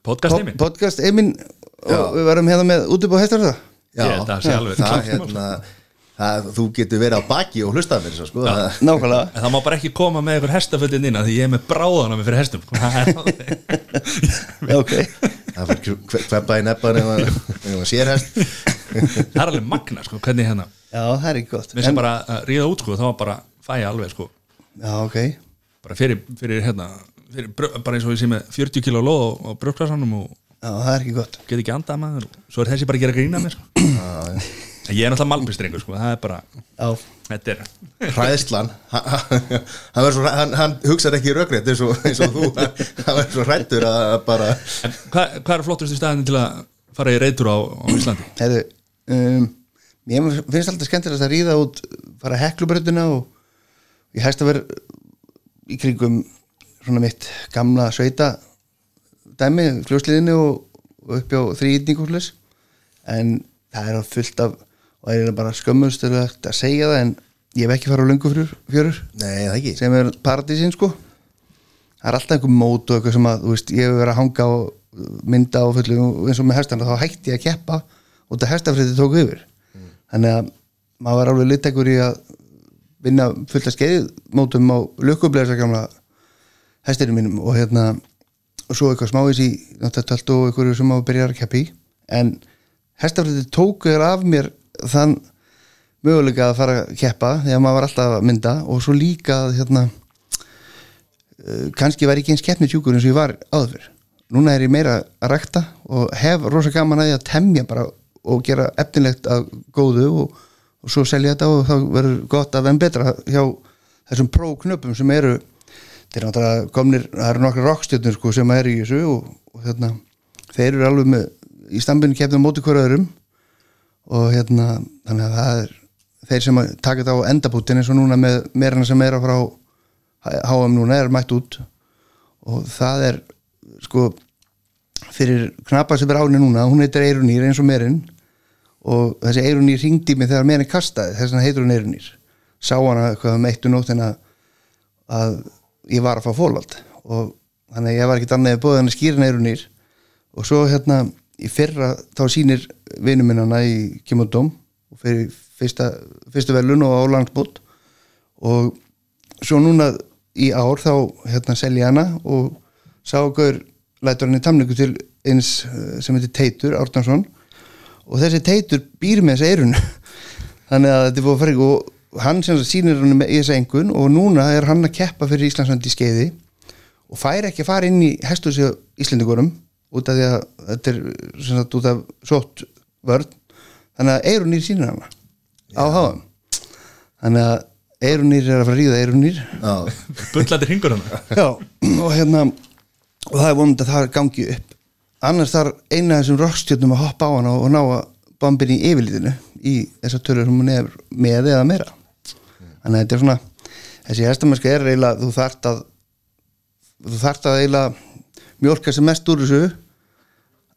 podcast po- heiminn podcast og við verðum hérna með út upp á hestar það Já, Ég það sé alveg það, hérna, það, þú getur verið á baki og hlusta fyrir svo, sko. það, nákvæmlega. En það má bara ekki koma með einhver hestaföldin inn af því ég er með bráðana með fyrir hestum. Ok. Það fyrir hveppa í neppan ef maður- sér hest. Það er alveg magna sko, hvernig hérna Já, það er ekki gott. Við sem bara að ríða út sko, þá bara fæ ég alveg sko, Já, ok. Bara fyrir, fyrir hérna fyrir, bara eins og ég sé með 40 kilo lóð á, brjókklasanum og Já, það er ekki gott. Get ekki andað maður. Svo er þessi bara að gera grína mér sko. Ég er náttúrulega malbistrengur sko, það er bara Já, þetta er hræðslan. Hann, svo, hann, hann hugsar ekki röggrétt eins og, eins og þú. Hann verður svo hrættur að bara en hvað, hvað er flottustu staðin til að fara í reytur á, á Íslandi? Heyrðu um, Mér finnst alltaf skemmtilegt að ríða út fara heklubröndina og ég hægst að vera í kringum svona mitt gamla sveita dæmi, fljósliðinu og, og upp á þrýýtningúslis en það er fullt af og það er bara skömmustöðulegt að segja það en ég hef ekki farið á löngu fjörur. Nei það ekki. Sem er paradísin sko. Það er alltaf einhver mót og eitthvað sem að veist, ég hefur verið að hanga og mynda á fullu eins og með hestana þá hætti ég að keppa og þetta hestafrætti tók yfir. Þannig að maður var alveg littækur í að vinna fullt að skeið mótum á lukkubleisa gamla hestinum mínum og hérna og svo eitthvað smávís í náttúrulega og eitthvað sem maður byrjar að keppa í en hestafrætti tók þér af mér þann möguleika að fara að keppa þegar maður var alltaf að mynda og svo líka hérna uh, kannski var ég ekki eins keppnitjúkur eins og ég var áður. Núna er ég meira að rækta og hef rosa gaman að ég að temja bara og gera efnilegt að góðu og, og svo selja þetta og þá verður gott að þeim betra hjá þessum próknöpum sem eru þeir eru náttúrulega komnir, það eru nokkra rockstjörnur sko, sem eru í þessu og, og hérna, þeir eru alveg með í stambinu kefnum móti hverju öðrum. Og hérna þannig að það er þeir sem taka þetta á endabútin eins og núna með meirana sem er að frá HM núna er mætt út. Og það er sko fyrir knappa sem er áni núna hún heitir Eirunýr eins og meirinn. Og þessi Eirunýr ringdi mig þegar meirinn kastaði þess vegna heitur hún Eirunýr sá hana eitthvað um eittu nótt en að ég var að fá fólvald og þannig að ég var ekkert annað bóðið hann að skýra Eirunýr og svo hérna í fyrra þá sýnir vinum minnana í Kimundóm og fyrir fyrsta, fyrstu velun og álangsbót og svo núna í ár þá hérna selja hana og sá gaur lætur hann í tamningu til eins eh, sem heitir Teitur Árnarsson og þessi Teitur býr með þessi eirun þannig að þetta er búið að fara og hann sem sýnir hann með í þessi engun og núna er hann að keppa fyrir Íslandsvöndi í skeiði og fær ekki að fara inn í hestus í Íslendingurum út af því að þetta er sem sagt út af sótt vörn. Þannig að eirunýr sýnir hana á háðum þannig að eirunýr er að fara að ríða eirunýr Já, bullandi hringur hann Já, og hérna og það er vonandi að það gangi upp. Annars þarf eina af þessum rockstjörnum að hoppa á hana og ná að bombin í yfirlítinu í þessar tölur sem hún er með eða meira þannig að þetta er svona þessi hestamennska er eiginlega þú þart að þú þart að eiginlega mjólka sem mest úr þessu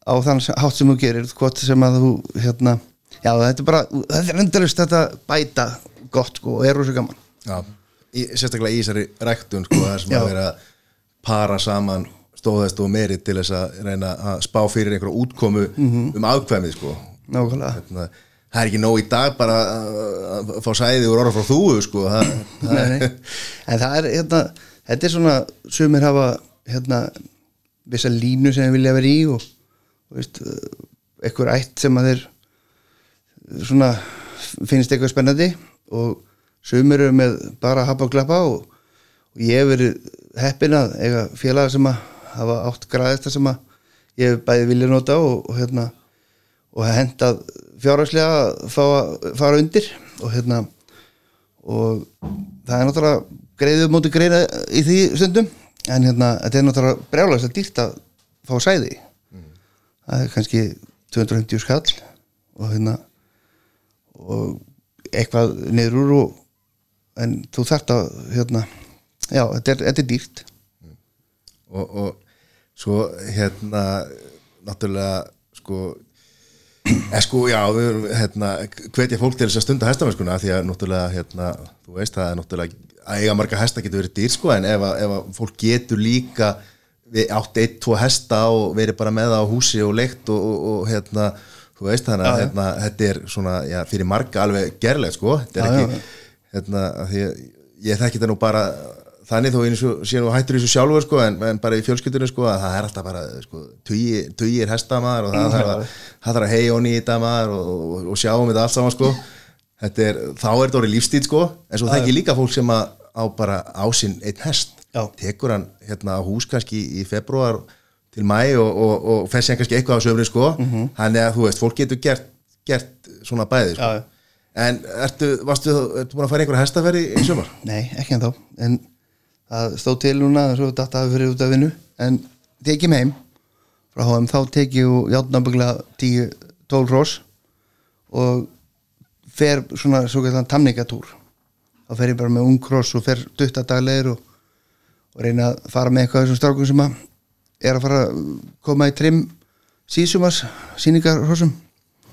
á þann hátt sem þú gerir hvort sem að þú hérna já þetta er bara, þetta er endalist þetta bæta gott sko og er rosa gaman já. Í, sérstaklega í þessari ræktun sko, það sem Já. að vera að para saman stóðhest og meiri til þess að reyna að spá fyrir einhverja útkomu um afkvæmið sko. nákvæmlega Hérna, það er ekki nóg í dag bara að, fá sæði úr orða frá þúu sko. það, það Nei, nei. en það er hérna, þetta er svona sumir hafa hérna vissa línu sem þeir vilja vera í og, og veist, eitthvað ætt sem að þeir svona finnst eitthvað spennandi og sumir eru með bara hapa og klappa og, og ég hef verið heppin að eiga félaga sem að hafa átt græðista sem að ég hef bæði vilja nota og, og hérna og hendað fjárhagslega fá að fara undir og hérna og það er náttúrulega greiðið móti greiða í því stundum en hérna, þetta er náttúrulega brjálæst að dýrt að fá sæði. Það er kannski 250 skall og hérna og eitthvað niður úr og, en þú þarft að hérna, já, þetta er, þetta er dýrt. Og, og svo hérna náttúrulega sko sko já við hérna hvetja fólk til þess að stunda hestamennskuna því að náttúrulega hérna þú veist það er náttúrulega að eiga marga hesta getur verið dýr sko en ef að, ef að fólk getur líka átt eitt, tvo hesta og verið bara með það á húsi og leikt og, og, og hérna þú veist þannig að hérna, þetta er svona já, fyrir marga alveg gerlegt sko þetta er Já, já, ekki hérna að því að ég þekki þetta nú bara þannig þó eins og sé nú hættur þessu sjálfur sko en, en bara í fjölskyldunum sko að það er alltaf bara sko tugir, hestamaður og það þarf að, að onni í þetta maður og, og, og sjáum þetta allt saman sko þetta er, þá er þetta orðið lífstíð sko en svo þekki ég líka fólk sem að á bara á sinn einn hest Já. tekur hann hérna á hús kannski í februar til mæ og, og, og fer sér kannski eitthvað á söfri sko þannig að þú veist, fólk getur gert, gert svona bæði sko. En ertu, varstu, ertu búin að fara einhverja hestaferði í sömur? Nei, ekki en þá en það stóð til núna svo datta hafi fyrir út af vinnu. En tekið með heim frá HM þá tekið og játnabuglega 10-12 rós og fer svona svo kallan tamningatúr þá fer ég bara með ung kross og fer duttadaglegir og, og reyna að fara með eitthvað þessum strákum sem að er að fara að koma í trim sísumars síningarhrossum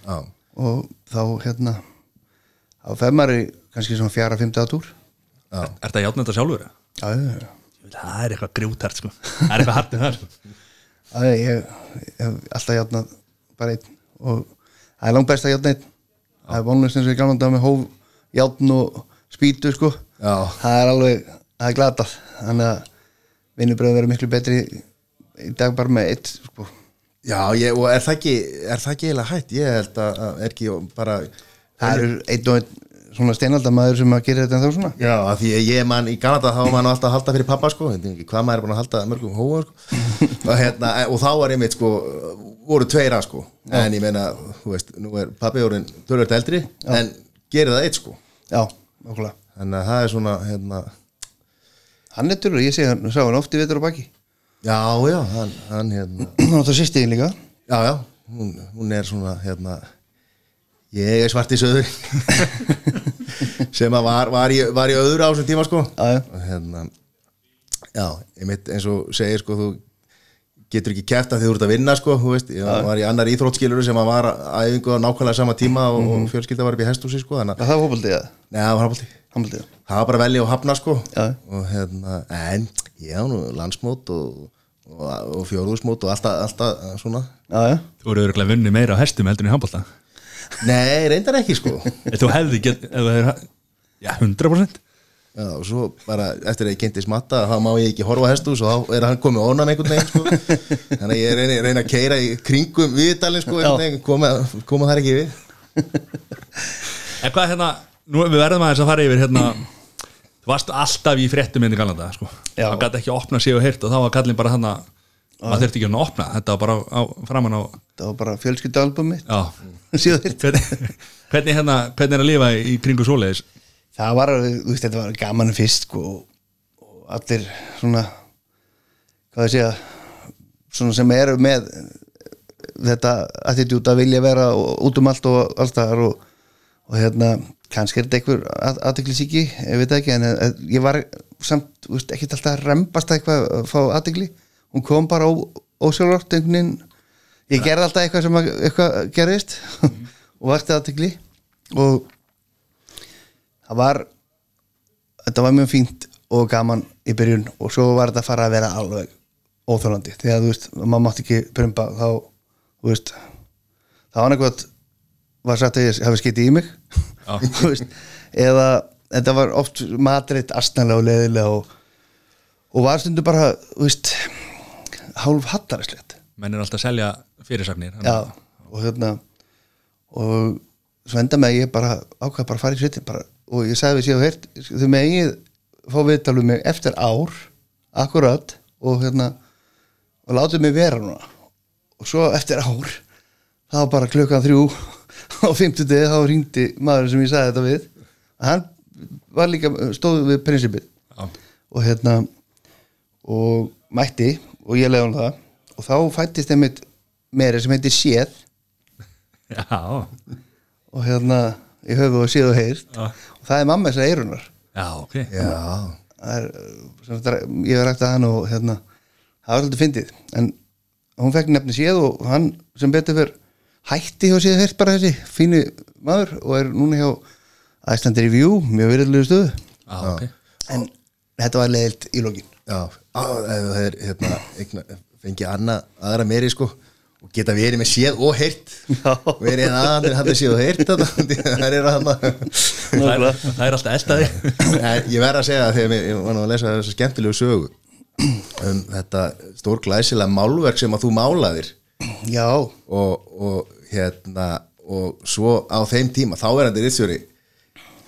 Já, og þá hérna þá fer maður í kannski svona fjara, fymta túr já, Er þetta játnenda sjálfur? já, já, já. Ég það er eitthvað grjótart sko það er eitthvað hartið það sko Það er, ég, ég hef alltaf játnað bara einn og það er langt best að játna einn það er vonlust eins og ég gamla dag með hóf játn og spýtu sko Já. það er alveg, það er glatað þannig að vinnubröð verður miklu betri í dag bara með eitt sko. Já, ég, og er það ekki er það ekki eiginlega hætt? Ég held að, að er ekki bara það eru einn og einn svona steinaldamaður sem að gera þetta en þá svona? Já, af því að ég man í Kanada þá var nú alltaf að halda fyrir pappa sko, Ég veit ekki hvað maður er búin að halda mörgum hóa sko. og, hérna, og þá var einmitt sko, voru tveira sko. En ég meina, þú veist, nú er pappi orðin tölvöld eldri, en gerir það eitt sko, já, okkurlega að það er svona hérna, hann er tölur, ég sé hann, sá hann oft í vetur á baki. Já, já, hann, hann hérna, hann átt að sýsti þín líka. Já, já hún, hún er svona, hérna ég er svart í söður sem að var, var, í, var í öðru á þessum tíma sko. Já, já. og hérna já, einmitt eins og segir sko þú getur ekki kæft að þið voruð að vinna sko þú veist, ég var í annar íþróttskiluru sem að var æfingu á nákvæmlega sama tíma og, og fjölskylda var upp í hestúsi sko þannig Já, það var hópaldið það, Nei, það var hópaldið Það var bara velja og hafna sko. Já. og hérna, en ég á nú landsmót og, og, og fjóruðsmót og alltaf, alltaf svona. Já, já, þú eru örgulega vunni meira á hestum heldur en í handbólta Nei, reyndar ekki sko. Þú hefði get ef það er, já, 100% Já, og svo bara eftir að ég kynnti smatta þá má ég ekki horfa á hestús og þá er hann komið ónan einhvern veginn sko. Þannig að ég reyna, reyna að keira í kringum viðdalinn sko koma, koma þar ekki við. En hvað hérna, nú við verðum aðeins að fara yfir hérna þú varst alltaf í fréttum inn í Galanda sko. Það gæti ekki að opna sig og heyrt og þá var kallin bara hann að maður þurfti ekki að opna, þetta var bara á, á, framan á það var bara þér hvernig, hérna, hvernig er að lifa í, kringu svoleiðis? Það var, þú veist, þetta var gaman fyrst sko, og allir svona hvað ég segja svona sem eru með þetta attitút að vilja vera og- út um allt og alls þar og, og hérna, kannski er þetta einhver aðtiklisíki, ég veit ekki en eh, ég var samt, þú veist, ekkert alltaf að rembast eitthvað að fá aðtikli hún kom bara ósjálfrátt einhvern veginn. Ég gerði alltaf eitthvað sem að, eitthvað gerðist. Og vakti aðtikli og það var þetta var mjög fínt og gaman í byrjun. Og svo var þetta að fara að vera alveg óþólandi því að þú veist, maður mátti ekki prumpa þá, þú veist þá var eitthvað var sagt að ég hafi skeiti í mig. Þú veist, eða þetta var oft matreitt astnælega og leðilega og, og var stundu bara, þú veist hálf hattarislegt menn er alltaf að selja fyrirsagnir Já, og hérna og svo enda með að ég bara ákvað bara að fara í bara, og ég sagði við séu heyrt þau með ég fá viðtalum mig eftir ár akkurat og hérna og látið mig vera núna. Og svo eftir ár þá bara klukkan þrjú á fimmtudegi þá ringdi maður sem ég sagði þetta við. Hann var líka stóð við prinsipið. Og hérna og mætti og ég leiði hann það. Og þá fættist einmitt meiri sem heitir Séð. Já, og hérna í höfu og Séð og heyrt. Já. og það er mamma þessar eirunar já, ok. Já, það er, sem sagt, ég hef rægt að hann og hérna, það var svolítið fyndið. En hún fekk nefni Séð og hann sem betur fyrr hætti hjá Séð heyrt bara þessi fínu maður og er núna hjá Æslandir í View, mjög virðilegu stöðu. Já, ok. En þetta var leiðilt í lokin. Já, ef það er hérna, eigna, fengi annað aðra meiri sko og geta verið með séð og heyrt. Já. verið hérna aðandir hann séð og heyrt það er hann það er, það er alltaf eldaði. Ég verð að segja það þegar ég, var að lesa þessu skemmtilegu sögu um þetta stór glæsilega málverk sem að þú málaðir. Já, og, og hérna og svo á þeim tíma þá er hann ritsjóri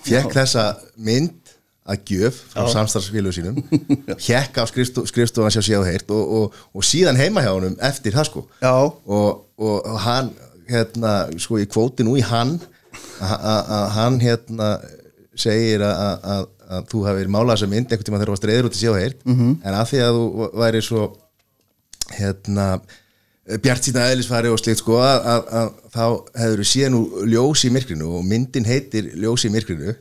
fekk þessa mynd að gjöf frá samstarfsfélagu sínum hjekk á skrifsto- skrifstofan sjá séð og heyrt og, og, og síðan heima hjá honum eftir það sko. Og, og hann hérna, sko í kvóti nú í hann að hann hérna segir að, þú hafi málað þessa mynd einhvern tíma þegar þú varst reyður út í séð og heyrt -hmm. en að því að þú væri svo hérna bjart sína eðlisfari og slikt sko að, að, að þá hefur þú séð nú ljós í myrkrinu og myndin heitir ljós í myrkrinu.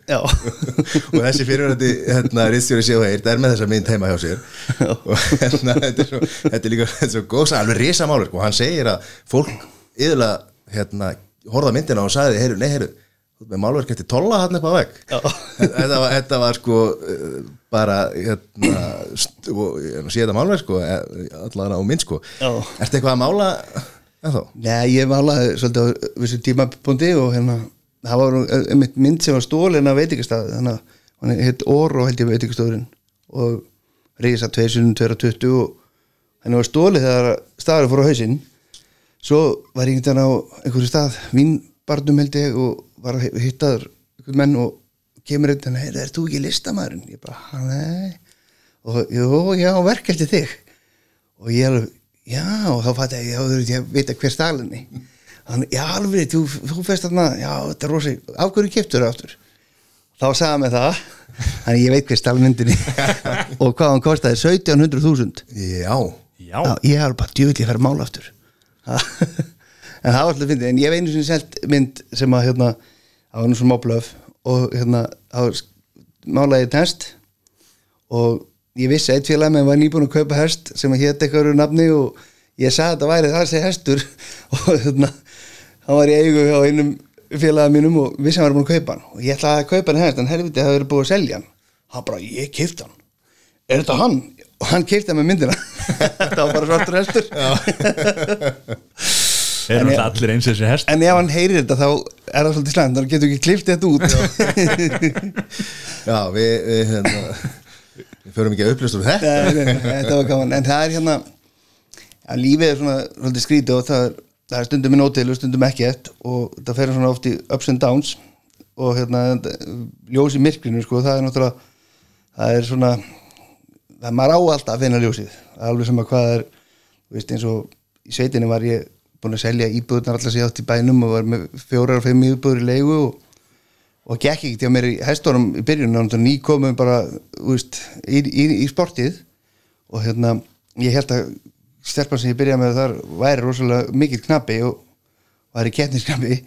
Og þessi fyrirvændi hérna, riðstjóri séu heirt er með þessa mynd heima hjá sér. Og hérna, þetta er svo, þetta er líka svo góðs, alveg risa málur og hann segir að fólk yðurlega hérna, horfða myndina og sagði, heyru, nei, heyru með málverk eftir tolla hann á vegg þetta var, þetta var sko uh, bara hérna, þetta málverk sko allavega á mynd sko Já. ertu eitthvað að mála ennþá? Nei, ég malaði svolítið á vissu tímapunkti og hérna það var nú einmitt mynd sem var stólin af veitingastað þannig að hann heit Oro held ég veitingastofurinn og reysa 2020 og henni var stólið þegar staður fór á hausinn svo var ég einhvern veginn á einhverju stað vínbarnum held ég og var að hittaður einhvern menn og kemur einn þannig, er þú ekki listamæðurinn? Ég bara, "Ha, nei. Og jú, já, verkeldi þig. Og ég alveg, já, og þá fætti ég, já, þú veit, ég veit að hver stalinni þannig, já, alveg, þú, þú fyrst þarna já, þetta er rosi, af hverju kiptur það aftur? Þá sagði hann með það þannig ég veit hver stalmyndinni og hvað hann kostaði, 1700.000 Já, Já, ég har bara djúvill ég að fara að mála aftur. En það var alltaf fyndið en ég hef einu sinni selt mynd sem að hérna, það var nú svona móblöf og hérna, þá málaði ég hest og ég vissi að eitt félag með var nýbúin að kaupa hest sem að hétt eitthvað nafni og ég sagði að þetta væri það sé hestur. Og hérna, hann var í eigu á einum félaga mínum og vissi að hann var búin að kaupa hann. Og ég ætlaði að kaupa hann hest en helviti það hefur búið að selja hann. Hann bara, ég kifti hann. Er þetta hann? og hann kifti hann með myndina. Þetta var bara svartur hestur ég- alltaf allir eins og þessi hest en ef hann heyrir þetta þá er það svolítið slæmt þá getur ekki kliftið þetta út. Já, við, við hérna við förum ekki að upplýst um þetta. Nei, þetta var gaman. En það er hérna að lífið er svona svolítið skrítið og það er, það er stundum í nótil og stundum ekki eftir og það fer svona oft í ups and downs og hérna ljós í myrkrinu sko, það er náttúrulega það er svona það er maður á alltaf að finna ljósið. Er alveg sem að hvað er veist, eins og í sveitinni var ég búin að selja íbúðunar alltaf sér átt í bænum og var með fjórar og fimm íbúður í leigu og, og gekk til að mér í hestórum í byrjun og ný komum bara veist, í, í, í sportið og hérna ég held að stelpan sem ég byrjaði með þar væri rosalega mikill knappi og væri kettnisknappi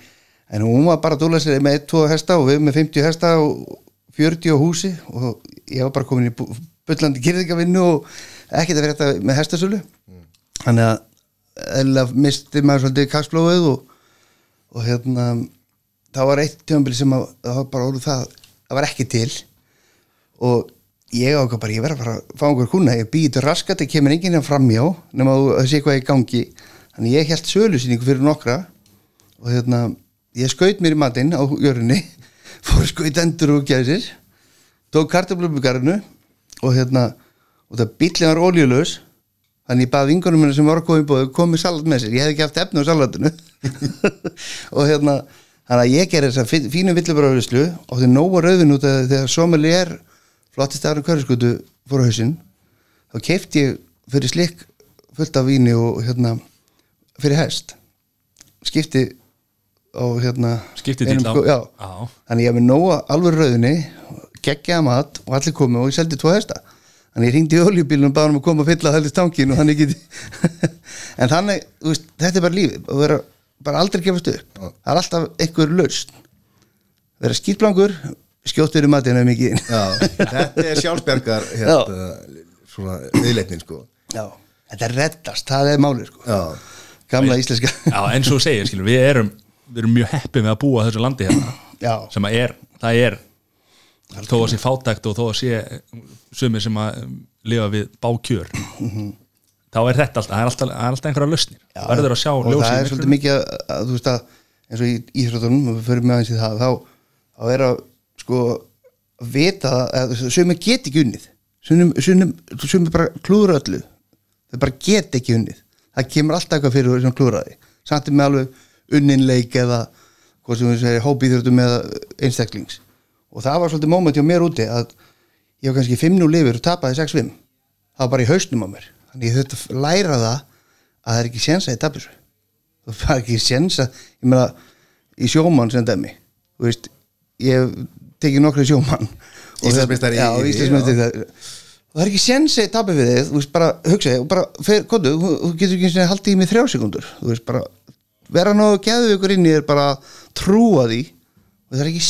en hún var bara að dúla sér með 1-2 hesta og við með 50 hesta og 40 á húsi og ég var bara komin í bullandi kyrðingavinnu og ekkert að vera þetta með hestasölu. Þannig að eðlilega misti maður svolítið kaksblóðið og, og hérna það var eitt tjónbili sem að, var bara orðið það það var ekki til. Og ég ákvað bara, ég verð að fara að fá einhver kuna, ég býði til raskat, það kemur enginn hérna framjá nema að það sé hvað í gangi. Þannig ég held sölusýningu fyrir nokkra og hérna, ég skaut mér í matinn á jörunni, fór skaut endur og gæðir tók kartablubugarinu og hérna og það bíllinn var oljulaus þannig ég baði vingunum minna sem var að koma í bóðu komið salat með sér, ég hef ekki haft efni á salatinu. Og hérna þannig að ég gerði þessa fí- fínu villubröðuslu og því nógu rauðin út að þegar somali er flottist aðra hverjaskutu fór á hausinn þá keipti ég fyrir slikk fullt af víni og hérna fyrir hest. Skipti á hérna Skipti á- sko- já. Já. þannig ég hef með nóga alveg rauðinni geggjaða mat og allir komu og ég seldi tvo hesta þannig ég ringdi í oljubílunum og báðum um að koma að fylla það heldur tankin og þannig geti en þannig, þú veist, þetta er bara lífið og vera bara aldrei gefast upp. Það er alltaf einhver lausn. Vera skýtblangur, skjóttur í matinu mikið. Já, þetta er sjálfsbergar hérna, svona viðleitnin sko. Já, þetta er reddast, það er málið sko. Já, gamla íslenska. Já, eins og segir, skilur, við erum við erum mjög heppið með að búa þessu landi hérna Já, sem að er, það er þó að sé fátækt og þó að sé sumir sem að um, lifa við bákjör þá er þetta alltaf, það er alltaf, það alltaf einhverja lausnir. Verður að sjá og ljósið það í er svolítið mikið að, að þú veist að eins og í íþróttunum, við fyrir með aðeins í það þá, þá er að sko að vita að sumir get ekki unnið. Sumir, bara klúður öllu. Þau bara get ekki unnið. Það kemur alltaf eitthvað fyrir sem klúðraði samt með alveg unninleik eða hvað sem við segir hópiðröndum eða einstaklings og það var svolítið moment hjá mér úti að ég var kannski 5-0 lifir og tapaði 6-5 það var bara í hausnum á mér. Þannig ég þurfti að læra það að það er ekki séns að ég tapir. Svo það er ekki séns að ég meina í sjómann sem dæmi. Veist, ég tekið nokkri sjómann. Og Íslandsmeistari í- já, í- Íslandsmeistari það. Og er ekki séns að ég tapir við þig þú veist, bara hugsa og bara, fer, kondu, þú getur ekki einu sinni haldið í mig þrjá sekundur þú veist, bara vera nógu geðu ykkur inn í þér bara trúa því og það er ekki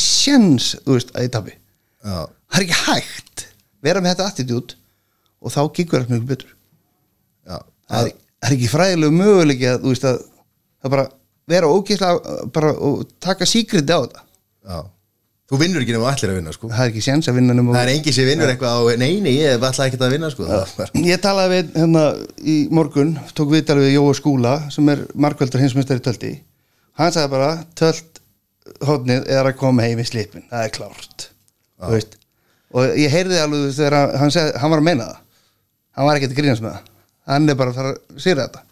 þú veist, að ég tapi. Já, það er ekki hægt vera með þetta attitút og þá gengur það mjög betur. Það er, það er ekki fræðilegu möguleiki að þú veist að það bara vera ógeðslega og taka síkriti á þetta Já. Þú vinnur ekki nema ætlir að vinna sko. Það er ekki séns að vinna nema Það er engin sem vinnur eitthvað á Nei, nei, ég ætla ekki að vinna sko. Bara- Ég talaði við hérna í morgun tók viðtal við Jóa Skúla sem er markvöldur hinsmestari tölti. Hann sagði bara tölt hodnið er að koma heim í slipin það er klárt. Veist. og ég heyrði alveg þegar hann- seg, hann var að meina það. Hann var ekkert að grínast með það. Hann er bara að fara að sýra þetta.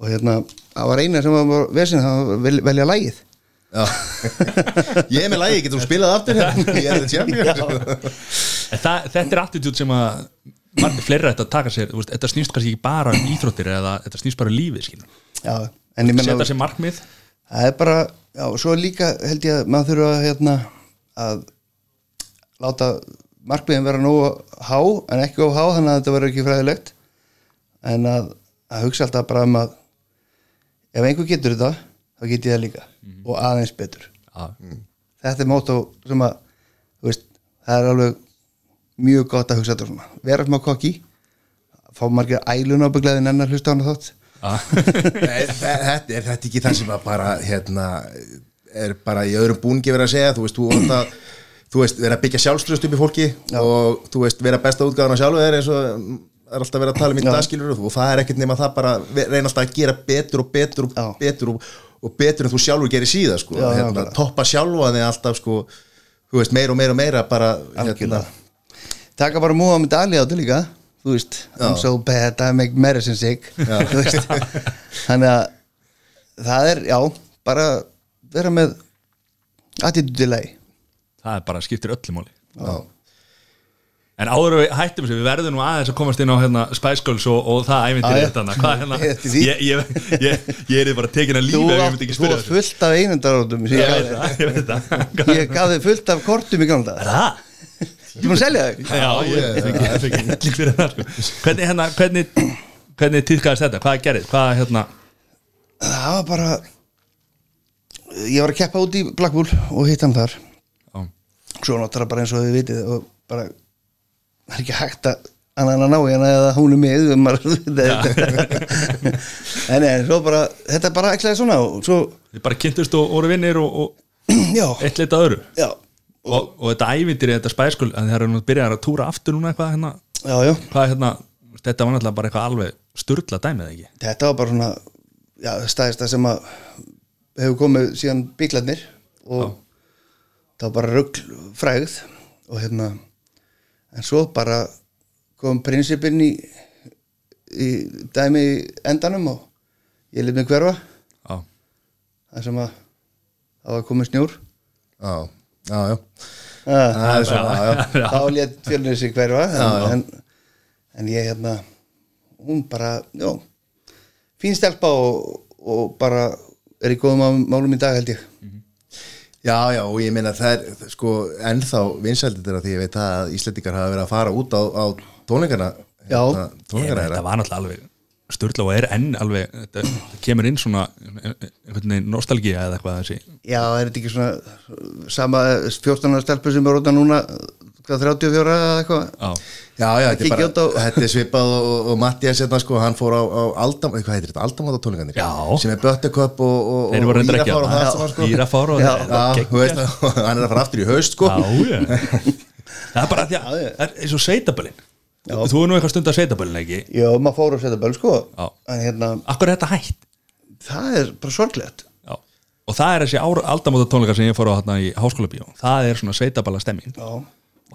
Og hérna það var eina sem var vesin að vel- velja lægið. Ég er með lagi, getur þú spilað aftur hérna? Ég er þetta það, þetta er attitút sem að margir fleiri ætti að taka sér veist, þetta snýst kannski ekki bara um íþróttir eða þetta snýst bara um lífið en ég menna setja sér markmið. Það er bara, já, og svo líka held ég að maður þurfa að, hérna, að láta markmiðin vera nógu há en ekki of há þannig að þetta verður ekki fræðilegt. En að, að hugsa alltaf bara um að ef einhver getur þetta þá get ég það líka. Og aðeins betur. Já. þetta er mótó sem að þú veist, það er alveg mjög gott að hugsa þetta svona. Vera smá kokki fá margir ælun ábyggleðin enn að hlusta á hana þátt Þetta er þetta ekki það sem að bara hérna er bara í öðrum búningi verið að segja. Þú veist, þú, átt að, þú veist, vera að byggja sjálfströst upp í fólki og þú veist, vera besta útgáðan af sjálfu þeir eins og mm, er alltaf verið að tala um í Já. dagskilur og það er ekkert nema það bara reyna alltaf að gera betur og betur og Já. betur og, og betur en þú sjálfur gerir síða sko, Já, já, hérna, toppa sjálfa þig alltaf sko, þú veist, meira og meira og meira bara, hérna, taka bara múa með dali á þetta líka þú veist, I'm so bad I make medicine sick Þú veist. þannig að það er, já, bara vera með attitúdilegi það er bara skiptir öllu máli já. en áður við hættum við verðum nú aðeins að komast inn á hérna, Spice Girls og, og það æfintir Já, já. hérna því. ég, ég, ég, ég er bara tekin að þú lífi ef ég myndi ekki þú spyrja þessu fullt af einundarótum ég gaf þið fullt af kortum í gamla dag það? Ég múin að selja þau Já, ég fengi helling fyrir það sko. hvernig, hérna, hvernig, hvernig týðkaðist þetta, hvað gerðið hvað hérna, það var bara ég var að keppa út í Blackpool og hitt hann þar. Já, svo náttúrulega bara eins og þið vitið og bara það er ekki hægt að annan að ná hana eða hún er með um en en svo bara þetta er bara ekki svona og svo þið bara kynntust og voru vinnir og, og já, eitt leita öðru. Já, og, og þetta ævindir þetta Spice Girl en það er nú byrjað að túra aftur núna eitthvað hérna, já, já. Hvað hérna þetta var náttúrulega bara eitthvað alveg sturla dæmið ekki? Þetta var bara svona já, stæðista sem að hefur komið síðan bíklarnir og það var bara rugl frægð og hérna en svo bara kom prinsipinn í, í dæmi í endanum og ég lið mig hverfa. Já, það sem að það var komið snjór. Já, já, já. Það svona, já, já. þá létt fjölnir sig hverfa en, Já, já. En, en ég hérna hún bara, já fín stelpa og, og bara er í góðum má- málum í dag held ég Já, já, og ég meina það er sko ennþá vinsældir þeirra því ég veit að Íslendingar hafa verið að fara út á, á tónleikana Já. hérna, Ég, tónleikana þetta var náttúrulega alveg sturla og er enn alveg þetta, þetta kemur inn svona einhvern veginn nostalgía eða eitthvað þessi já, er þetta ekki svona sama 14. stelpu sem er róta núna hvað 34 eða eitthvað já, Já, já, þetta er, bara, þetta er svipað og, og, og Mattias hérna sko, hann fór á, á Aldam, hvað heitir þetta, Já. sem er Bötteköp og, og, þeir voru og reyndar ekki Írafár og það allt saman sko Írafár og geggjað. hann er að fara aftur í haust sko Já, já. það er bara því að það er eins og sveitabölin Já. þú er nú eitthvað stund að sveitabölin ekki já, maður fór setja böl sko Já. en hérna, akkur er þetta hætt það er bara sorglegt já. og það er þessi aldamóta tónleika sem ég fór á hérna í háskóla bíó það er svona sveitabala stemming já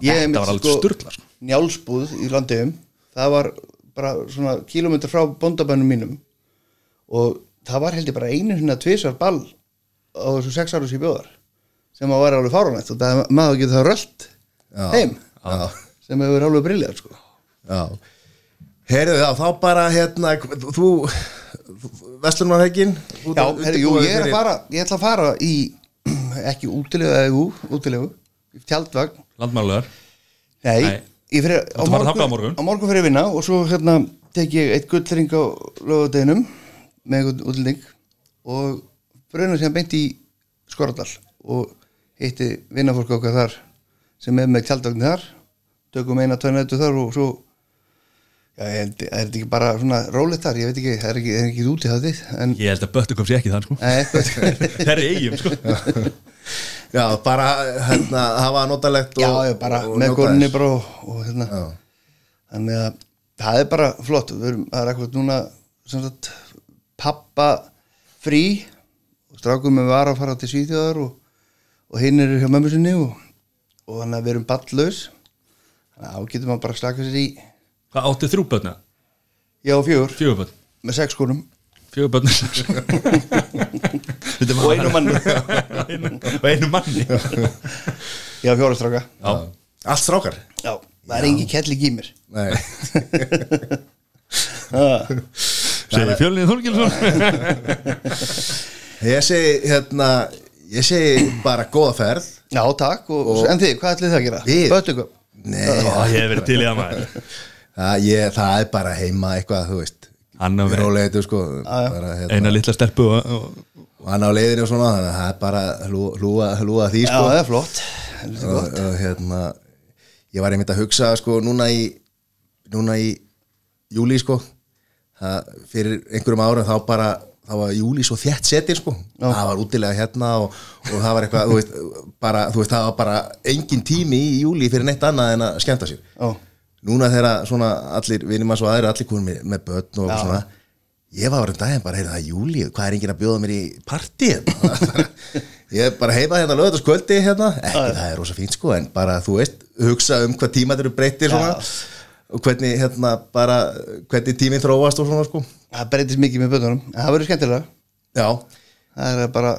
og þetta var alveg sturla sko. njálsbúð í landiðum það var bara svona kílómetr frá bóndabænum mínum og það var held ég bara einu sinna tvisar ball á þessu sex ára ég bjóðar sem að var alveg fáránætt og það maður getur það rölt heim Já. sem hefur alveg briljað sko. Já Heyrðu þá, þá bara hérna þú, Vestlunarhegin já, herri, jú, ég er að fara ég ætla að fara í ekki útilegu eða jú, útilegu í tjaldvagn landmáluðar Nei, Nei. ég fyrir á þangað á morgun? Á morgun fyrir að vinna og svo hérna tek ég eitt gullring á lögadeginum með einhvern útlending og brunum sem beint í Skorradal og hitti vinnafólk okkar þar sem er með tjaldvagn þar tökum eina, tveina nættu þar og svo já, ég held, er þetta ekki bara svona rólegt þar, ég veit ekki, það er ekki, er ekki út í það þið en ég held að Böttu kom sér ekki þann sko. Nei, það er eigum sko. Já, bara hérna, hafa notalegt og, já, já, bara og með þess. bara og, og hérna þannig að það er bara flott við erum, það er eitthvað núna sem sagt, pappa frí og strákum við var að fara til Svíþjóðar og, og hinn eru hjá mömmu sinni og, og þannig að við erum ballaus þannig að þá getur maður bara að slaka sér í Hvað átti þrjú börna? já, fjögur, Fjögur börn. Með sex konum. Fjögur börn og einu manni. Og einu manni. Já, fjóra stráka. Já, Allt strákar? Já, það er engin kelling í mér Nei, segir fjölnið Þorgilsson. Ég segi hérna Ég segi bara góða ferð. Já, takk, og, en þið, hvað ætlið þið að gera? Við? Böttukum Nei, Ó, Ég hef verið til í það maður það, ég, það er bara heima eitthvað, þú veist. Rólegið, sko. Bara, hérna, eina litla stelpu og, og, og hann á leiðinu og svona þannig að það er bara hlú- hlúa hlúa því já, sko. það er flott. Og, hérna ég var einmitt að hugsa sko núna í núna í júli sko. Það, fyrir einhverjum árum þá bara þá var júli svo þétt setir sko. Það var útilega hérna og, og það var eitthvað þú veist, bara, þú veist, það var bara engin tími í júli fyrir neitt annað en að skemmta sér. Já. Núna þegar svona allir vinnum að svo aðri allir konum með, með börn og svona ég var um daginn bara, heyrðu það er júli hvað er enginn að bjóða mér í partí ég er bara heima hérna lögðu skvöldi hérna, ekki það er rosa fínt sko en bara þú veist, hugsa um hvað tíma þeir eru breyttir svona og hvernig hérna bara, hvernig tíminn þróast og svona sko. Það breytist mikið með bötunum en það verður skemmtilega já, það er bara,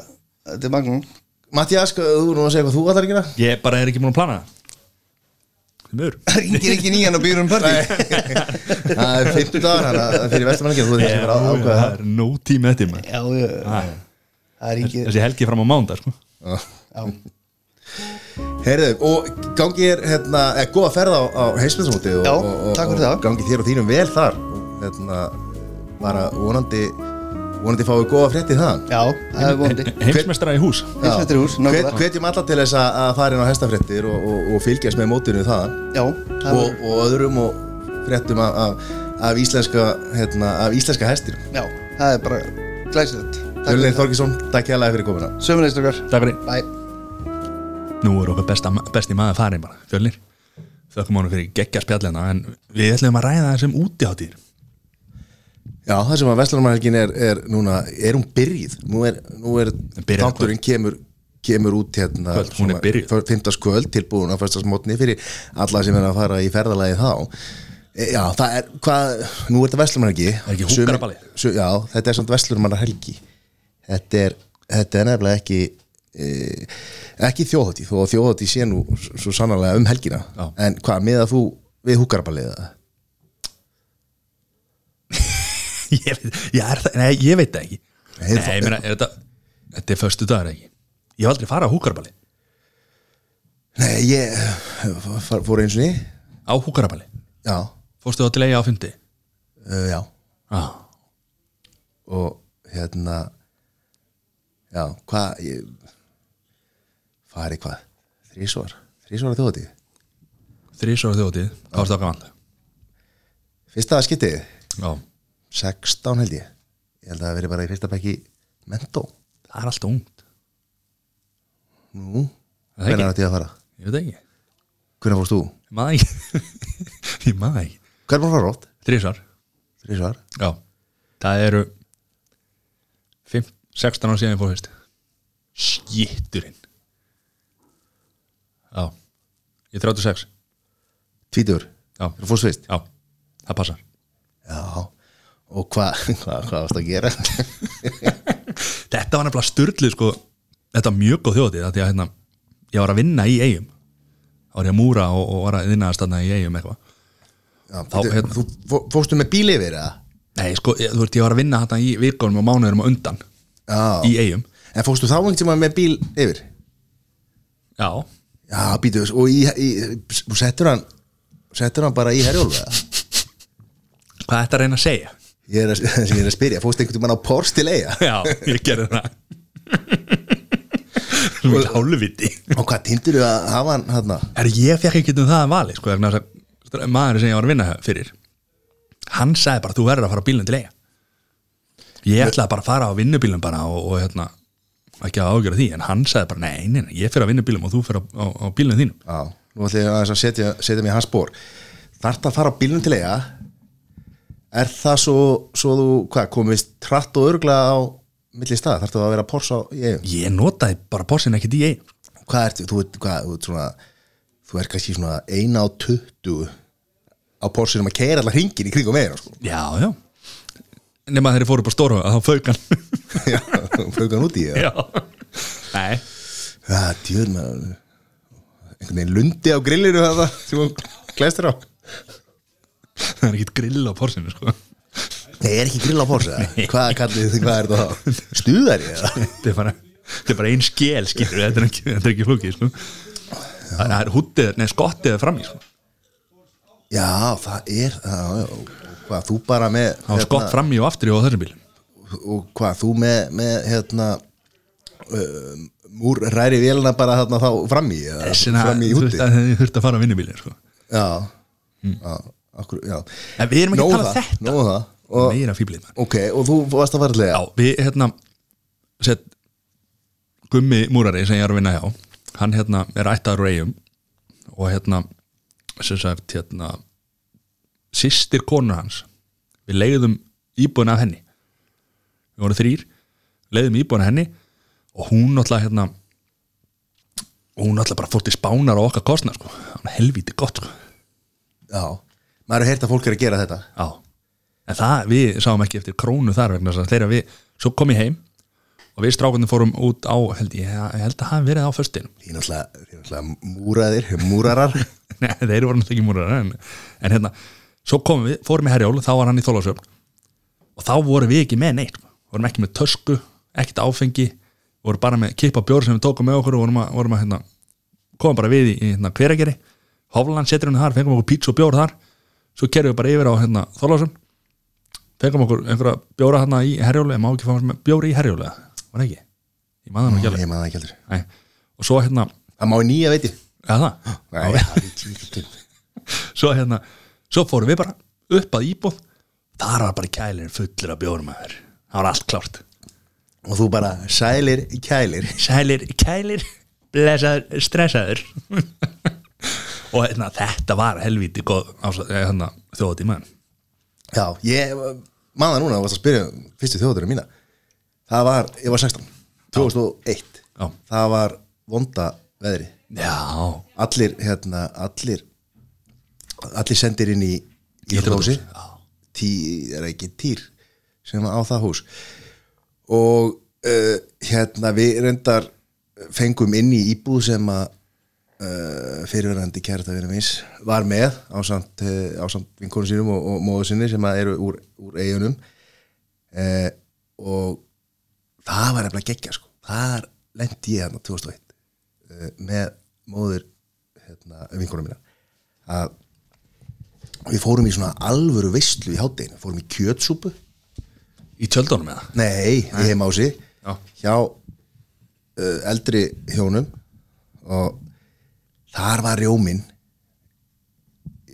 þetta er magnum Mattias, þú er nú að segja hvað þú ætlar að gera? Ég bara er ekki múin að plana það Því miður það ringir ekki nýjan og býður um partí það er 50 dagar hana fyrir vestamanningin þú veit ekki að ákveða. Það það er nóg tími eftir maður. Það Þessi helgi fram á mánda sko. já, Heyrðu, og gangi er hérna, eða góða ferð á, á heimsmyndsmóti og, Já, og, og, takk fyrir og það. gangi þér og þínum vel þar. Og hérna, bara vonandi vonandi fáið góða frétti það já, það er vondi Heimsmeistara í hús. Heimsmeistari í hús, hvetjum alla til þess að, að fara inn á hestafréttir og, og, og fylgjast með mótinu það? Já, það og, og öðrum og fréttum af, af, af íslenska hérna, af íslenska hestir já, það er bara glæsilegt. Fjölnir Þorkisson, takk hjá fyrir komuna. Sömulegst okkar Takk fyrir. Bye. Nú er okkar besta, besti maður farin bara. Fjölnir Þökkum honum fyrir geggja spjallina En við ætlum að ræða þessum útiháttir Já, það sem að Vestlarmannhelgin er, er núna, er hún byrjuð nú er, nú er þátturinn kemur kemur út hérna. Fymtaskvöld tilbúin á fyrstasmotni fyrir alla sem er að fara í ferðalagi þá e, Já, það er, hvað nú er þetta Vestlarmannhelgi Er ekki húkaraballið? Já, þetta er samt Vestlarmannhelgi þetta er, þetta er nefnilega ekki e, ekki þjóðhátti þó að þjóðhátti sé nú svo sannarlega um helgina Já. en hvað, miða þú við húkaraballið það? ég, veit, ég, er það, nei, ég veit það ekki. Nei, Nei, ég meina, er þetta, þetta er föstu dagar ekki? Ég hef aldrei farið á húkarabali Nei, ég fór fór eins og ný Á húkarabali Já, Fórstu þá til eiga á fundi? Uh, já. Ah. og hérna já, hvað ég, fari hvað? Þrísvar, þrísvar að þjóðatíð Þrísar á þjótið, hvað varstu á gaman fyrsta skiptið, Já, 16 held ég. Ég held að það veri bara í fyrsta bekki mentó, það er alltaf ungt. Nú er hvernig er þetta að fara, Ég veit ekki, hvernig fórst þú? Ekki. Ég ekki. Hvernig fórst það rótt, Þrísar, þrísvar já. Það eru 5, 16 ára síðan ég fór fyrst. Skitturinn Já. Ég er 36 tvítur, Já, fórst fyrst? Já, það passar. Já, og hvað hvað hva varst að gera? Þetta var nefnilega styrlið sko. Þetta var mjög góð þjóðið Því að hérna, ég var að vinna í eigum þá var ég að múra og, og var að vinna að stanna í eigum eitthvað. Já, Þá, bíddu, hérna- þú fó- fórstu með bíl yfir eða? Nei, sko, ég, þú veist, ég var að vinna þetta í vikunum og mánuðurum og undan já, í eigum en fórstu þá einhvern tíma með bíl yfir? Já, Já, býtu, og í, í, settur hann settur hann bara í herjólfu eða? hvað er þetta að reyna að segja? Ég er að, ég er að spyrja, fórstu einhvern tímann á Pors til eiga Já, ég gerði það. Þú vil hálfviti. Og hvað tindur þú að hafa hann hann Er ég fekk ekki um það að vali sko, maður sem ég var að vinna fyrir hann sagði bara þú verður að fara á bílinn til eiga ég ætlaði bara að fara á vinnubílinn bara og, og hérna ekki að ágjöra því en hann sagði bara, nei, nei, nei, ég fer að vinna bílum og þú fer á, á, á bílunum þínum. Já, nú ætlum ég að setja, setja í hans spór Þarft að fara á bílnum til eiga Er það svo, svo þú, hvað, komist tratt og örglega á milli stað, þarftu að vera Porsche á í eigum ég notaði bara porsin ekkert í einu Hvað ertu, þú ert, hvað, þú ert svona Þú ert kannski svona eina á tuttu á Porsche sem að keira allar hringin í kringum eiginu, sko. Já, já. Nema þegar ég fór upp á stóru að þá fauk hann. Já, flög hann út í það já, nei. Já, djöður með einhvern veginn lundi á grillinu það sem hún klæstur á það er ekkert grill á porsinu sko Nei, er ekki grill á Porsche? Hvað kallið þið, hvað er það þá? Stuðari þetta er bara, bara ein skél skilur, þetta er ekki, þetta er ekki flókið sko. það er húttið, nei skottið fram í sko. Já, það er já, já, hvað, þú bara með það var skott fram í og aftur í á þessum bíl og hvað, þú með, með hérna uh, múr ræri vélina bara þarna þá fram í fram í þú úti veist að þið þurft að fara á vinnubílin sko. Já, já, akkur, en við erum ekki að Nóg tala um þetta. það. Og, meira fýblið mann Ok, og þú varst að til Já, við hérna sett, Gummi Múrari sem ég er að vinna hjá hann hérna er ættaður úr eigum og hérna sem sagt hérna sýstir konur hans við leiðum íbúin af henni. Við vorum þrýr leiðum íbúin af henni og hún náttúrulega hérna og hún náttúrulega bara fórt í spánar á okkar kostna sko, hann helvíti gott sko. Já, maður er heyrt að fólk er að gera þetta. Já, en það, við sáum ekki eftir krónu þar vegna þess að þegar við, svo kom ég heim og við strákunni fórum út á, held ég, ég held að hafa verið á föstinum náttúrulega, því náttúrulega múraðir, múrarar. Nei, þeir voru náttúrulega ekki múrar en, en hérna, svo komum við, fórum í herjól þá var hann í þólasöfn og þá vorum við ekki með neitt vorum ekki með tösku, ekkert áfengi vorum bara með kippa bjór sem við tókum með okkur og vorum að, vorum að hérna, komum bara við í, hérna, hverageri Hofland setur hann þar, fengum okkur pizza og bjór þar svo kerjum við bara yfir á hérna, þólasöfn fengum okkur einhverja bjóra hérna í herjóli, má ekki fá bjóri í herjóli var ekki? Ég maður ekki alveg. það ekki Nei. og svo hérna, Það má í nýja veiti. Til. Svo hérna svo fórum við bara upp að íbúð. Þar var bara kælir fullur af bjórum það var allt klárt. Og þú bara sælir kælir. Sælir, kælir, blessaður stressaður og hérna, þetta var helvíti góð hérna, þjóðatíma Já, ég maður núna varst að spyrja fyrstu þjóðurinn mína. Það var, ég var 16 2001 Já. Það var vonda veðri já, Allir, hérna, allir Allir sendir inn í Íþróttahús, Íþróttahúsi Tí, er ekki týr sem var á það hús. Og uh, hérna við reyndar fengum inn í íbúð sem að uh, fyrirverandi kærta við mis var með ásamt, uh, ásamt vinkonu sínum og, og móðu sinni sem eru úr, úr eigunum uh, og það var eftir að gegja sko. Þar lendi ég hérna 2001 uh, með móður hérna, vinkonu mína. Að við fórum í svona alvöru veistlu í hátteginu, fórum í kjötsúpu. Í tjöldunum eða? Nei, í heimási Já. hjá uh, eldri hjónum. Og þar var rjóminn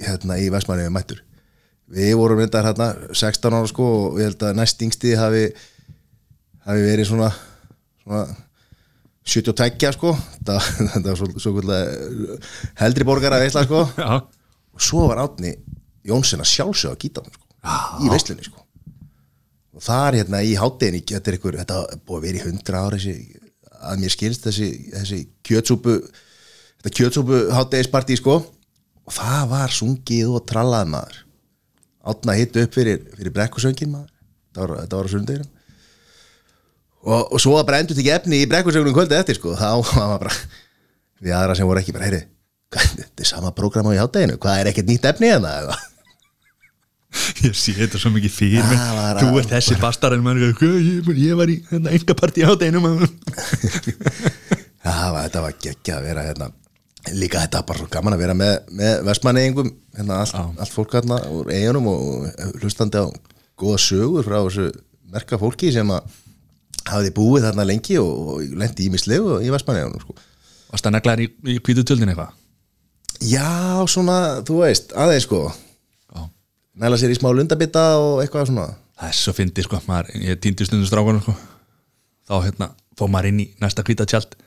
hérna í Vestmanniðu mættur. Við vorum reyndar hérna 16 ára sko og ég held að næst yngsti hafi, hafi verið svona, svona 72 sko. Það, það var svo, svo kvölda heldri borgar að veitla sko. Já, og svo var Átni Jónsson að sjálfsögða að gíta sko, í veislunni sko. Og þar hérna í hátdeginni þetta er ykkur, þetta búið að vera í hundra ára þessi, að mér skilst þessi, þessi kjötsúpu þetta kjötsúpu hátdegispartí sko. Og það var sungið og trallað maður. Átna hitt upp fyrir, fyrir brekkusöngin maður. Þetta var, þetta var á sundeginum og, og svo að brendu ekki efni í brekkusöngunum kvöldi eftir sko. Þá var bara við aðra sem voru ekki bara heyri þetta er sama prógram á í hátdeginu, hvað er ekkert nýtt efni en það ég sé þetta svo mikið fyrir Það var þú ert þessi bastarinn ég, ég var í hérna, engapartí á deinum Já, það var- var geggja að vera hérna líka þetta var bara svo gaman að vera með, með vestmanneigingum, hérna allt, allt fólk hérna úr eigunum og hlustandi á góða sögur frá þessu merka fólki sem að hafiði búið þarna lengi og, og lendi í mislegu í vestmanneigunum sko. varst það neglaðir í, í hvítu tjöldin eitthvað Já, svona, þú veist, aðeins sko Já. næla sér í smá lundabita og eitthvað svona það er svo fyndi sko, maður, ég týndi stundum strákunum sko. þá hérna fór maður inn í næsta hvita tjald